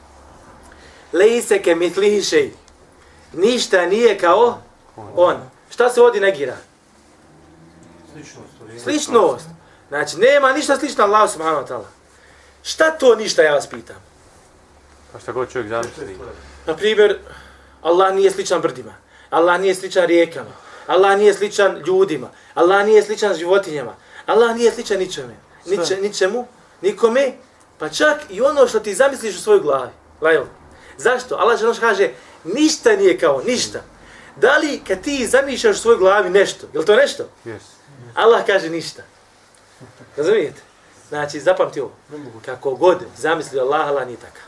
Lejse ke mitlihi šej. Ništa nije kao on. Šta se ovdje negira? Sličnost. Znači, nema ništa slično Allahu subhanahu wa ta'ala. Šta to ništa, ja vas pitam? Pa šta god čovjek zamisli. Na primjer, Allah nije sličan brdima. Allah nije sličan rijekama. Allah nije sličan ljudima. Allah nije sličan životinjama. Allah nije sličan ničeme. niče, ničemu, nikome, pa čak i ono što ti zamisliš u svojoj glavi. Lajel. Zašto? Allah žele kaže, ništa nije kao, ništa. Da li kad ti zamišljaš u svojoj glavi nešto, je li to nešto? Yes. Allah kaže ništa. Razumijete? Znači, zapamti ovo. Kako god zamisli Allah, Allah nije takav.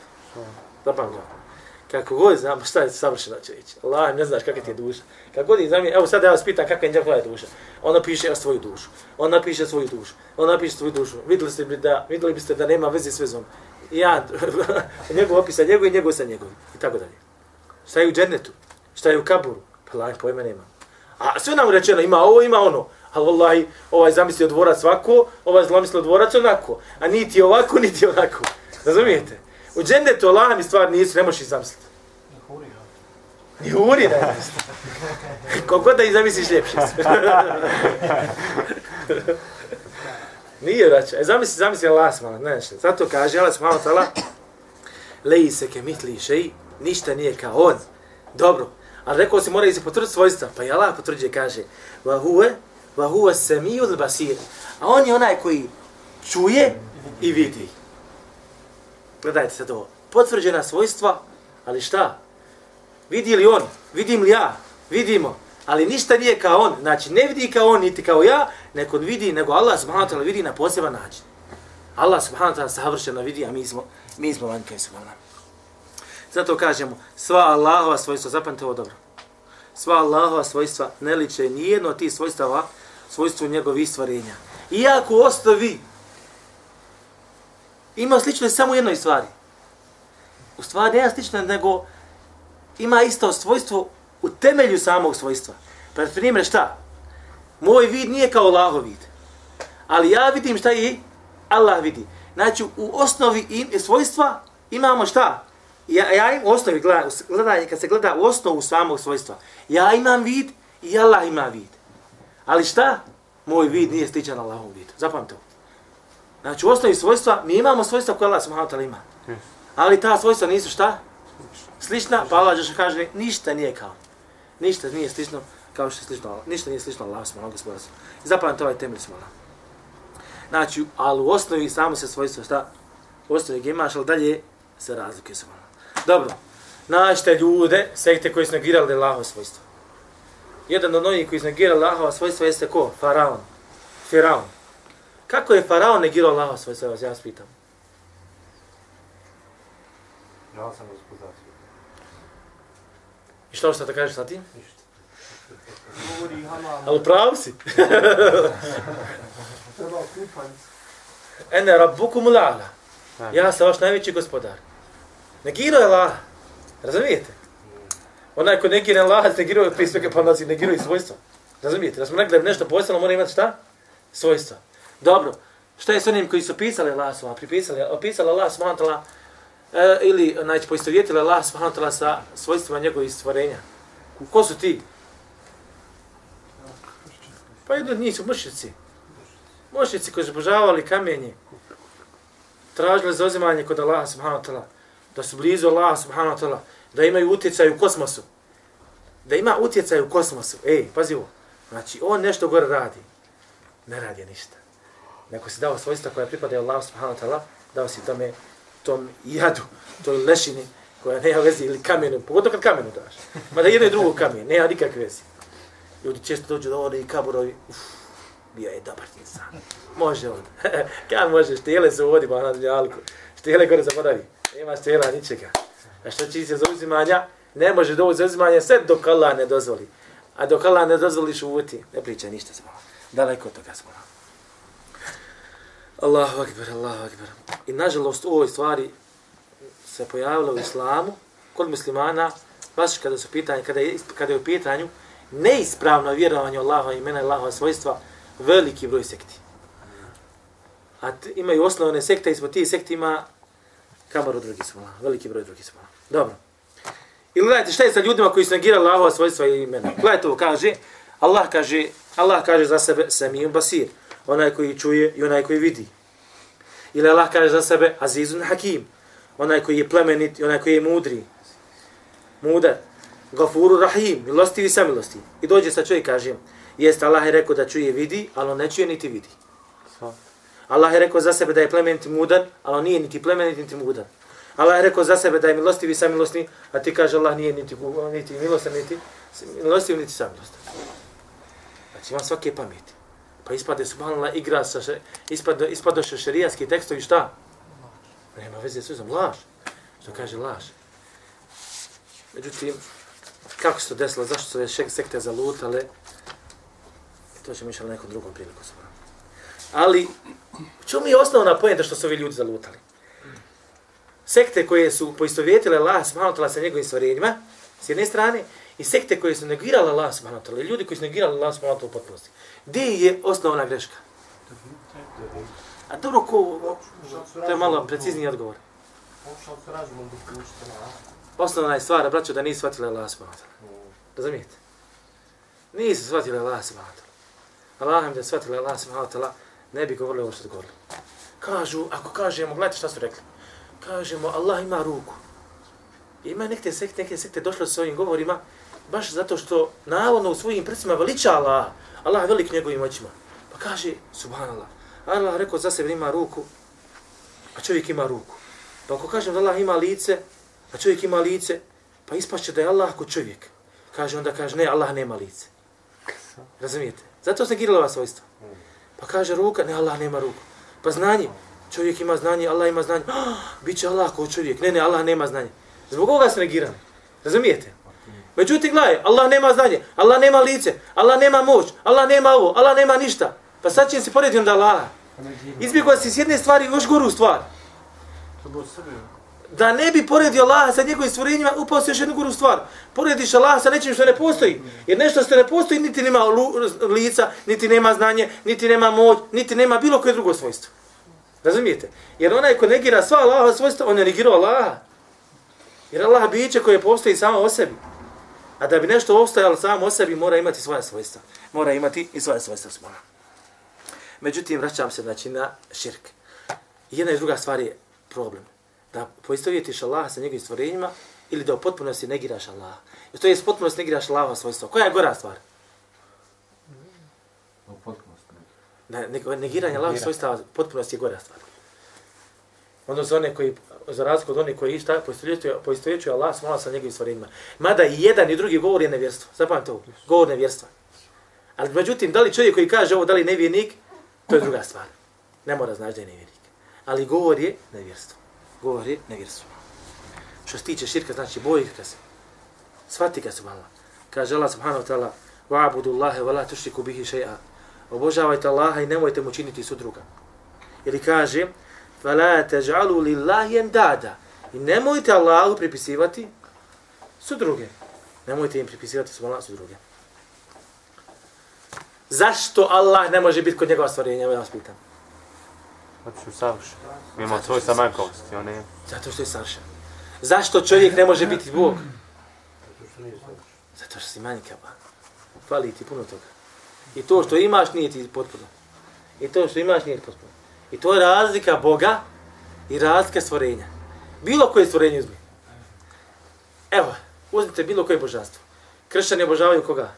Zapamti ovo. Kako god znam, šta je savršeno će reći. Allah, ne znaš kakva ti je duša. Kako god je znam, evo sad ja vas pitam kakva je njegova duša. Ona piše ja svoju dušu. Ona piše svoju dušu. Ona piše svoju dušu. Vidjeli, ste da, vidjeli biste da nema veze s vezom. Ja, njegov opisa njegov i njegov sa njegov. I tako dalje. Šta je u džennetu? Šta je u kaburu? Pa laj, pojma nema. A sve nam rečeno, ima ovo, ima ono. Ali vallahi, ovaj zamislio dvorac ovako, ovaj zamislio dvorac onako. A niti ovako, niti onako. Razumijete? U džennetu Allah mi stvar nisu, ne možeš ih zamisliti. Ni huri ne. Koliko da ih zamisliš ljepše. Nije vraća. E, zamisli, zamisli Allah smala, ne nešto. Zato kaže Allah smala tala, leji se ke mitli šeji, ništa nije kao on. Dobro. Ali rekao si mora i se potvrditi svojstva. Pa i Allah potvrđuje, kaže, wa huve, wa huve semijul basir. A on je onaj koji čuje i vidi. Gledajte sad ovo. Potvrđena svojstva, ali šta? Vidi li on? Vidim li ja? Vidimo. Ali ništa nije kao on. Znači, ne vidi kao on, niti kao ja, neko vidi, nego Allah subhanahu wa ta'ala vidi na poseban način. Allah subhanahu wa ta'ala savršeno vidi, a mi smo, mi smo vanjke subhanahu Zato kažemo, sva Allahova svojstva, zapamte ovo dobro, sva Allahova svojstva ne liče nijedno od tih svojstava svojstvu njegovih stvarenja. Iako ostavi, ima slično samo u jednoj stvari. U stvari nema slično, nego ima isto svojstvo u temelju samog svojstva. Pa primjer šta? Moj vid nije kao Allahov vid. Ali ja vidim šta je Allah vidi. Znači u osnovi im, svojstva imamo šta? Ja, ja im u osnovi gledanje, kad se gleda u osnovu samog svojstva. Ja imam vid i Allah ima vid. Ali šta? Moj vid nije sličan Allahov vid. Zapamte Znači u osnovi svojstva mi imamo svojstva koje Allah subhanahu ima. Ali ta svojstva nisu šta? Slična, pa Allah kaže ništa nije kao. Ništa nije slično kao što je slično Allah. Ništa nije slično Allah subhanahu gospoda. Zapamte ovaj temelj subhanahu. Znači, ali u osnovi samo se svojstvo šta? U osnovi ga imaš, ali dalje se razlikuje subhanahu. Dobro, naćite ljude, sekte koji su negirali Allahove svojstva. Jedan od onih koji su negirali Allahove svojstva jeste ko? Faraon. Firaun. Kako je Faraon negirao Allahove svojstva? Ja vas pitam. Ja sam gospodar. I što što da kažeš sa tim? Ništa. Govori halal. Ali prav si. Treba. Ene rabbukum la'ala. Ja sam vaš najveći gospodar. Negirao je Allah. Razumijete? Onaj ko negira Allah, negirao je prije svega pa nazi, negirao i svojstva. Razumijete? Da smo rekli da nešto posebno mora imati šta? Svojstva. Dobro. Šta je s onim koji su pisali Allah sva, pripisali, opisali Allah sva, e, eh, ili znači, poistovjetili Allah sva, sa svojstvima njegovih stvorenja. Ko su ti? Pa jedno od njih su mušnici. Mušnici koji su obožavali kamenje. Tražili zauzimanje kod Allaha subhanahu wa ta'ala da su blizu Allah subhanahu wa ta'ala, da imaju utjecaj u kosmosu. Da ima utjecaj u kosmosu. Ej, pazi ovo. Znači, on nešto gore radi. Ne radi ništa. Neko si dao svojstva koja pripada Allah subhanahu wa ta'ala, dao si tome, tom jadu, toj lešini, koja nema veze ili kamenu, pogotovo kad kamenu daš. Ma da jedno i drugo kamen, nema nikakve veze. Ljudi često dođu do ovdje i kaburovi, uf, bio je dobar insan. Može on. Kad može, štele se uvodi, ba ono, na dunjalku. Štele gore zaboravi nema stela ničega. A što će se zauzimanja? Ne može doći zauzimanja sve dok Allah ne dozvoli. A dok Allah ne dozvoli šuti, ne priča ništa smo. Daleko od toga smo. Allahu akbar, Allahu akbar. I nažalost u ovoj stvari se pojavilo u islamu, kod muslimana, baš kada su pitanje, kada je, kada je u pitanju neispravno vjerovanje Allaha imena i Allahova svojstva, veliki broj sekti. A imaju osnovne sekte, ispod tih sekti ima Kamaru drugi smola, veliki broj drugi smola. Dobro. I gledajte šta je sa ljudima koji su negirali Allahova svojstva i imena. Gledajte ovo kaže, Allah kaže, Allah kaže za sebe Samijun Basir, onaj koji čuje i onaj koji vidi. Ili Allah kaže za sebe Azizun Hakim, onaj koji je plemenit i onaj koji je mudri. Mudar. Gafuru Rahim, milostivi i samilosti. I dođe sa čovjek kaže, jeste Allah je rekao da čuje i vidi, ali on ne čuje niti vidi. Allah je rekao za sebe da je plemenit i mudar, ali on nije niti plemenit niti mudar. Allah je rekao za sebe da je milostiv i samilosni, a ti kaže Allah nije niti, niti milostan, niti milostiv, niti samilostan. Znači ima svake pameti. Pa ispade subhanallah igra sa še, ispade, ispadoše šerijatski tekstovi šta? Nema veze s uzom, laž. Što kaže laž. Međutim, kako se to desilo, zašto su ove sekte zalutale, e, to ćemo išli na nekom drugom priliku. Ali, čemu je osnovna pojenta što su ovi ljudi zalutali? Sekte koje su poistovjetile Allah subhanahu wa sa njegovim stvorenjima, s jedne strane, i sekte koje su negirale Allah subhanahu wa ljudi koji su negirali Allah subhanahu wa u potpunosti. Gdje je osnovna greška? A dobro, ko, to je malo precizniji odgovor. Osnovna je stvar, braćo, da nisu shvatili Allah subhanahu wa Razumijete? Nisu shvatili Allah subhanahu wa Allah im da shvatili Allah subhanahu wa ne bi govorili ovo što govorili. Kažu, ako kažemo, gledajte šta su rekli. Kažemo, Allah ima ruku. Ima neke sekte, neke sekte došle s ovim govorima, baš zato što navodno u svojim prsima veliča Allah. Allah je velik njegovim očima. Pa kaže, subhanallah, Allah rekao za sebe ima ruku, a čovjek ima ruku. Pa ako kažem da Allah ima lice, a čovjek ima lice, pa ispašće da je Allah ko čovjek. Kaže, onda kaže, ne, Allah nema lice. Razumijete? Zato se girila ova svojstva. Pa kaže ruka, ne, Allah nema ruku. Pa znanje, čovjek ima znanje, Allah ima znanje. Oh, Biće Allah ko čovjek. Ne, ne, Allah nema znanje. Zbog ovoga se negirano. Razumijete? Međutim, gledaj, Allah nema znanje, Allah nema lice, Allah nema moć, Allah nema ovo, Allah nema ništa. Pa sad će se porediti onda Allah. Izbjegao si s jedne stvari još goru stvar. Da ne bi poredio Allaha sa njegovim stvorenjima, upao si još jednu goru stvar. Porediš Allaha sa nečim što ne postoji. Jer nešto što ne postoji, niti nema lica, niti nema znanje, niti nema moć, niti nema bilo koje drugo svojstvo. Razumijete? Jer onaj ko negira sva Allahova svojstva, on je negirao Allaha. Jer Allah biće koje postoji samo o sebi. A da bi nešto ostajalo samo o sebi, mora imati svoje svojstva. Mora imati i svoje svojstva smona. Međutim, vraćam se znači, na širk. Jedna i druga stvar je problem. Da poistovjetiš Allaha sa njegovim stvorenjima ili da u potpunosti negiraš Allaha. I to je potpunosti negiraš Allaha svojstva. Koja je gora stvar? U potpunosti. Ne, negiranje Allaha svojstva potpunosti je gora stvar. Odnosno one koji za razliku od onih koji šta poistovjećuje Allah smala sa njegovim stvarima. Mada i jedan i drugi govor je nevjerstvo. Zapamte ovo, govor nevjerstva. Ali međutim, da li čovjek koji kaže ovo, da li nevjernik, to je druga stvar. Ne mora znaći da je nevjernik. Ali govor je nevjerstvo. Govor je nevjerstvo. Što se tiče širka, znači boji ga se. Svati ga subhanallah. malo. Kaže Allah subhanahu wa ta'ala, wa'budu Allahe wa la tušriku bihi še'a. Obožavajte Allaha i nemojte mu činiti sudruga. Ili kaže, فَلَا تَجْعَلُوا لِلَّهِ اَنْدَادَ I nemojte Allahu pripisivati su druge. Nemojte im pripisivati su Allah su druge. Zašto Allah ne može biti kod njegova stvorenja? Ja vas pitam. Zato što je savršen. Ima svoj samanjkovosti, on je... Zato što je savršen. Zašto čovjek ne može biti Bog? Zato što si manjka, ba. Fali ti puno toga. I to što imaš nije ti potpuno. I to što imaš nije potpuno. I to je razlika Boga i razlika stvorenja. Bilo koje stvorenje uzmi. Evo, uzmite bilo koje božanstvo. Kršćani obožavaju koga?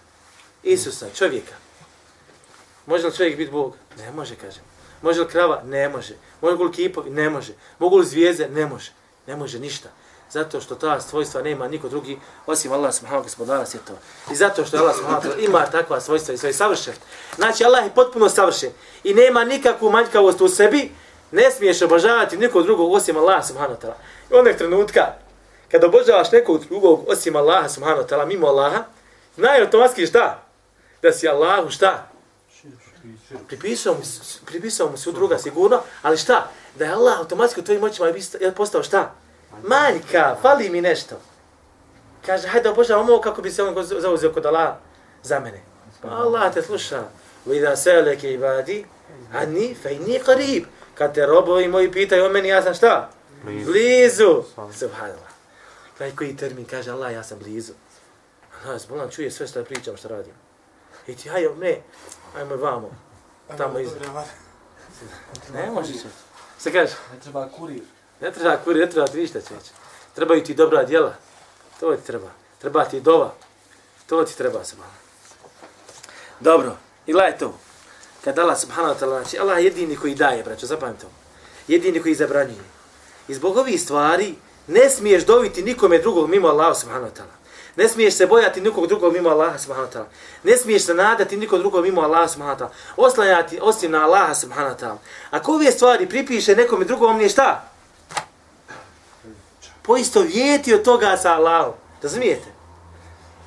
Isusa, čovjeka. Može li čovjek biti Bog? Ne može, kažem. Može li krava? Ne može. Mogu li kipovi? Ne može. Mogu li zvijeze? Ne može. Ne može ništa. Zato što ta svojstva nema niko drugi osim Allah subhanahu gospodara svjetova. I zato što Allah subhanahu ima takva svojstva i sve savršen. Znači Allah je potpuno savršen i nema nikakvu manjkavost u sebi, ne smiješ obožavati nikog drugog osim Allah subhanahu ta'ala. I onog trenutka, kada obožavaš nekog drugog osim Allah subhanahu ta'ala, mimo Allaha, znaj automatski šta? Da si Allahu šta? Pripisao mu, pripisao mu su druga sigurno, ali šta? Da je Allah automatski u tvojim očima je postao šta? Maljka, fali mi nešto. Kaže, hajde obožavam ovo kako bi se on zauzio kod Allah za mene. Allah te sluša. Vida se leke ibadi, a ni fejni qarib. Kad te robovi moji pitaju o meni, ja sam šta? Blizu. Subhanallah. Taj koji termin kaže, Allah, ja sam blizu. Allah, zbolan, čuje sve što pričam, što radim. I ti, hajde, ne, ajmo vamo. Tamo iza. Ne možeš. Se kaže? Ne treba kurir. Ne treba kuri, ne treba ti ništa čovječe. Trebaju ti dobra djela. To ti treba. Treba ti dova. To ti treba se malo. Dobro. I gledaj to. kad Allah subhanahu wa ta'ala, znači Allah je jedini koji daje, braćo, zapamti to. Jedini koji zabranjuje. I zbog ovih stvari ne smiješ doviti nikome drugog mimo Allaha subhanahu wa ta'ala. Ne smiješ se bojati nikog drugog mimo Allaha subhanahu wa ta'ala. Ne smiješ se nadati nikog drugog mimo Allaha subhanahu wa ta'ala. Oslanjati osim na Allaha subhanahu wa ta'ala. Ako ove stvari pripiše nekome drugom, nije šta? Poisto vjeti od toga sa Allahom. Razumijete?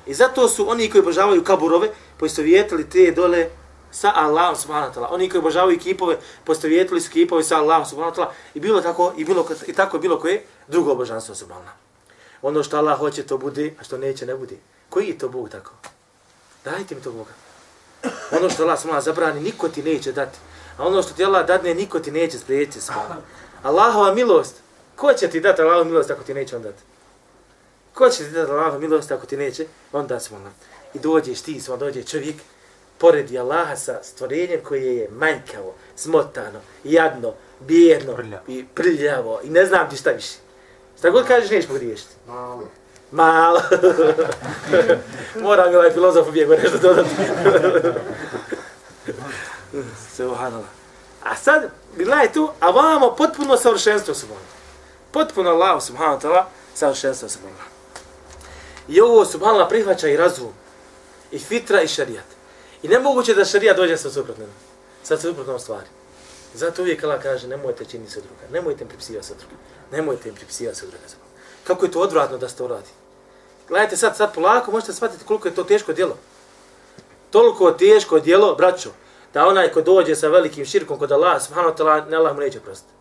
I zato su oni koji obožavaju kaburove poisto vjetili te dole sa Allahom subhanahu wa ta'ala. Oni koji obožavaju kipove poisto su kipove sa Allahom subhanahu wa ta'ala. I bilo tako, i, bilo, i tako je bilo koje drugo obožanstvo subhanahu. Ono što Allah hoće to bude, a što neće ne bude. Koji je to Bog tako? Dajte mi to Boga. Ono što Allah subhanahu zabrani, niko ti neće dati. A ono što ti Allah dadne, niko ti neće spriječiti subhanahu. Allahova milost. Ko će ti dati Allahova milost ako ti neće on dati? Ko će ti dati Allahova milost ako ti neće? On da smala. I dođeš ti, smala, dođe čovjek, poredi Allaha sa stvorenjem koje je manjkavo, smotano, jadno, bijedno Prljavo. i prljavo i ne znam ti šta više. Šta god kažeš, nećeš pogriješiti. Malo. Malo. Moram mi ovaj filozof ubjego nešto dodati. Subhanallah. A sad, gledaj tu, a vamo potpuno savršenstvo subhanallah. Potpuno Allah subhanahu wa ta'ala savršenstvo subhanallah. I ovo subhanallah prihvaća i razum. I fitra i šarijat. I nemoguće da šarijat dođe sa suprotnom. Sa suprotnom stvari. Zato uvijek Allah kaže, nemojte činiti se druga. Nemojte im pripisivati se druga. Nemojte im pripisivati se druga. Kako je to odvratno da se to radi. Gledajte sad, sad polako možete shvatiti koliko je to teško djelo. Toliko teško djelo, braćo, da onaj ko dođe sa velikim širkom kod Allah, subhanahu wa ta'ala, ne Allah mu neće prostiti.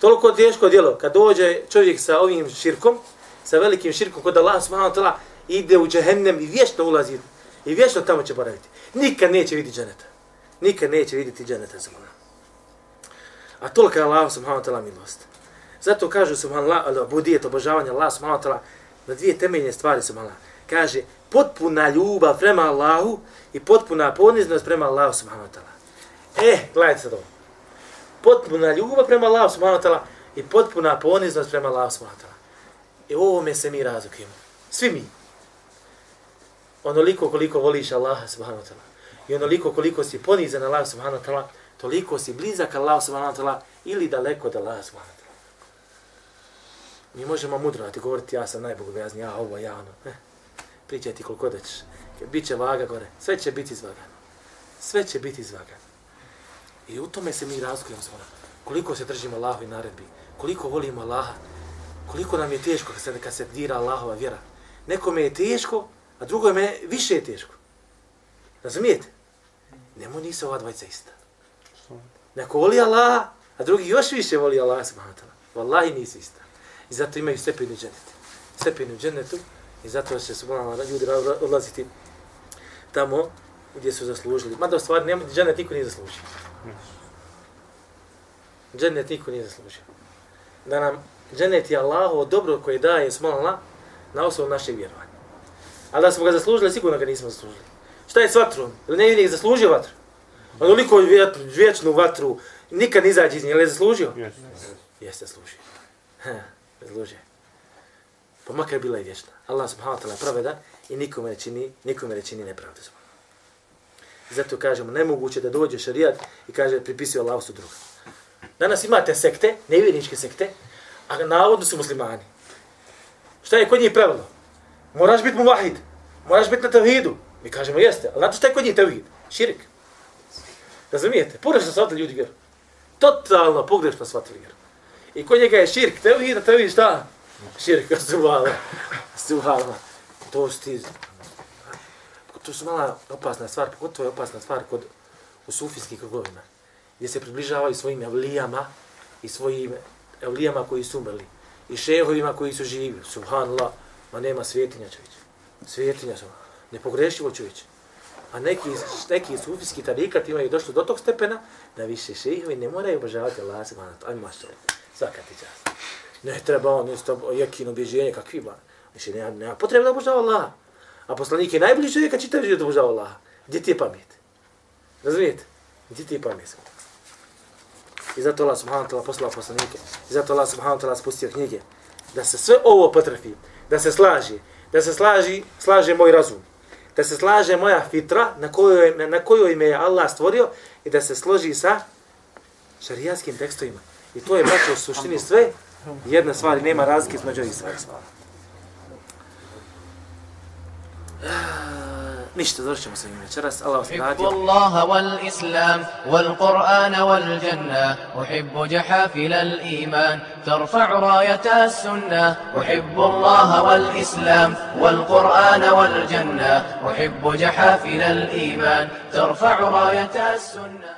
Toliko teško djelo, kad dođe čovjek sa ovim širkom, sa velikim širkom kod Allah, subhanahu wa ta'ala, ide u džehennem i vječno ulazi i vječno tamo će boraviti. Nikad neće vidjeti dženeta. Nikad neće vidjeti dženeta za mora. A tolika je Allah, subhanahu wa ta'ala, milost. Zato kažu subhanallah, budijet obožavanja Allah subhanahu wa ta'ala na dvije temeljne stvari subhanallah. Kaže potpuna ljubav prema Allahu i potpuna poniznost prema Allahu subhanahu wa ta'ala. E, gledajte sad ovo. Potpuna ljubav prema Allahu subhanahu wa ta'ala i potpuna poniznost prema Allahu subhanahu wa ta'ala. I u ovome se mi razlikujemo. Svi mi. Onoliko koliko voliš Allaha subhanahu wa ta'ala i onoliko koliko si ponizan Allah subhanahu wa ta'ala, toliko si blizak Allah subhanahu wa ta'ala ili daleko od Allah subhanahu wa ta'ala. Mi možemo mudrovati, govoriti ja sam najbogobojazniji, ja ovo, ja ono. Eh, pričaj ti koliko da ćeš. Biće vaga gore, sve će biti izvagano. Sve će biti izvagano. I u tome se mi razlikujemo s Koliko se držimo Allahu i naredbi, koliko volimo Allaha, koliko nam je teško kad se, kad se dira Allahova vjera. Nekome je teško, a drugome je više je teško. Razumijete? Nemo nisu ova dvojca ista. Neko voli Allaha, a drugi još više voli Allaha subhanahu wa ta'ala. Wallahi nisu ista. I zato imaju stepenu u dženetu. Stepeni u dženetu i zato će subhanallah ljudi odlaziti tamo gdje su zaslužili. Mada u stvari nema, dženet niko nije zaslužio. Dženet niko nije zaslužio. Da nam dženet je Allahovo dobro koje daje subhanallah na osnovu našeg vjerovanja. Ali da smo ga zaslužili, sigurno ga nismo zaslužili. Šta je s vatrom? Ili ne je zaslužio vatru? Onoliko vjetru, vječnu vatru, nikad ne izađe iz nje, ali je zaslužio? Jeste. Jeste zaslužio. Ha, zaslužio. Pa makar bila i vječna. Allah subhanahu wa ta'ala praveda i nikome ne čini, nikome ne čini nepravdu. Zato kažemo, nemoguće da dođe šarijat i kaže pripisuje Allah su druga. Danas imate sekte, nevjerničke sekte, a navodno su muslimani. Šta je kod njih pravilo? Moraš biti muvahid. Moraš biti na tevhidu. Mi kažemo jeste, ali znate šta je kod njih tevhid? Širik. Razumijete? Pogrešno shvatili ljudi vjeru. Totalno pogrešno shvatili vjeru. I kod njega je širk. Tevhid, a tevhid šta? Širk, subhala. Subhala. To su ti... To su mala opasna stvar, pogotovo je opasna stvar kod u sufijskih krugovima, gdje se približavaju svojim evlijama i svojim evlijama koji su umrli i šehovima koji su živi. Subhanallah, ma nema svjetinja čovječ. Svjetinja su. Nepogrešivo čovječ. A neki, neki sufijski tarikat imaju došli do tog stepena da više šehovi ne moraju obožavati Allah subhanahu wa ta'ala. Ajmo. Svaka ti čast. Ne treba on isto jekin obježenje, kakvi ba. Više nema, nema potreba da obožava Allah. A poslanik je najbolji čovjek, kad čitav život obožava Allah. Gdje ti je pamet? Razumijete? Gdje ti je pamet? I zato Allah subhanahu wa ta'ala poslao poslanike. I zato Allah subhanahu wa ta'ala spustio knjige. Da se sve ovo potrfi, da se slaži, da se slaži, slaže moj razum, da se slaže moja fitra na kojoj, na, kojoj me je Allah stvorio i da se složi sa šarijatskim tekstovima. I to je, braćo, u suštini sve jedna stvar nema razlike između ovih stvari. Ništa, završit ćemo sa njim večeras. Allah vas أحب nagradio. الله والإسلام والقرآن والجنة أحب جحافل الإيمان ترفع راية السنة أحب الله والإسلام والقرآن والجنة أحب جحافل الإيمان ترفع راية السنة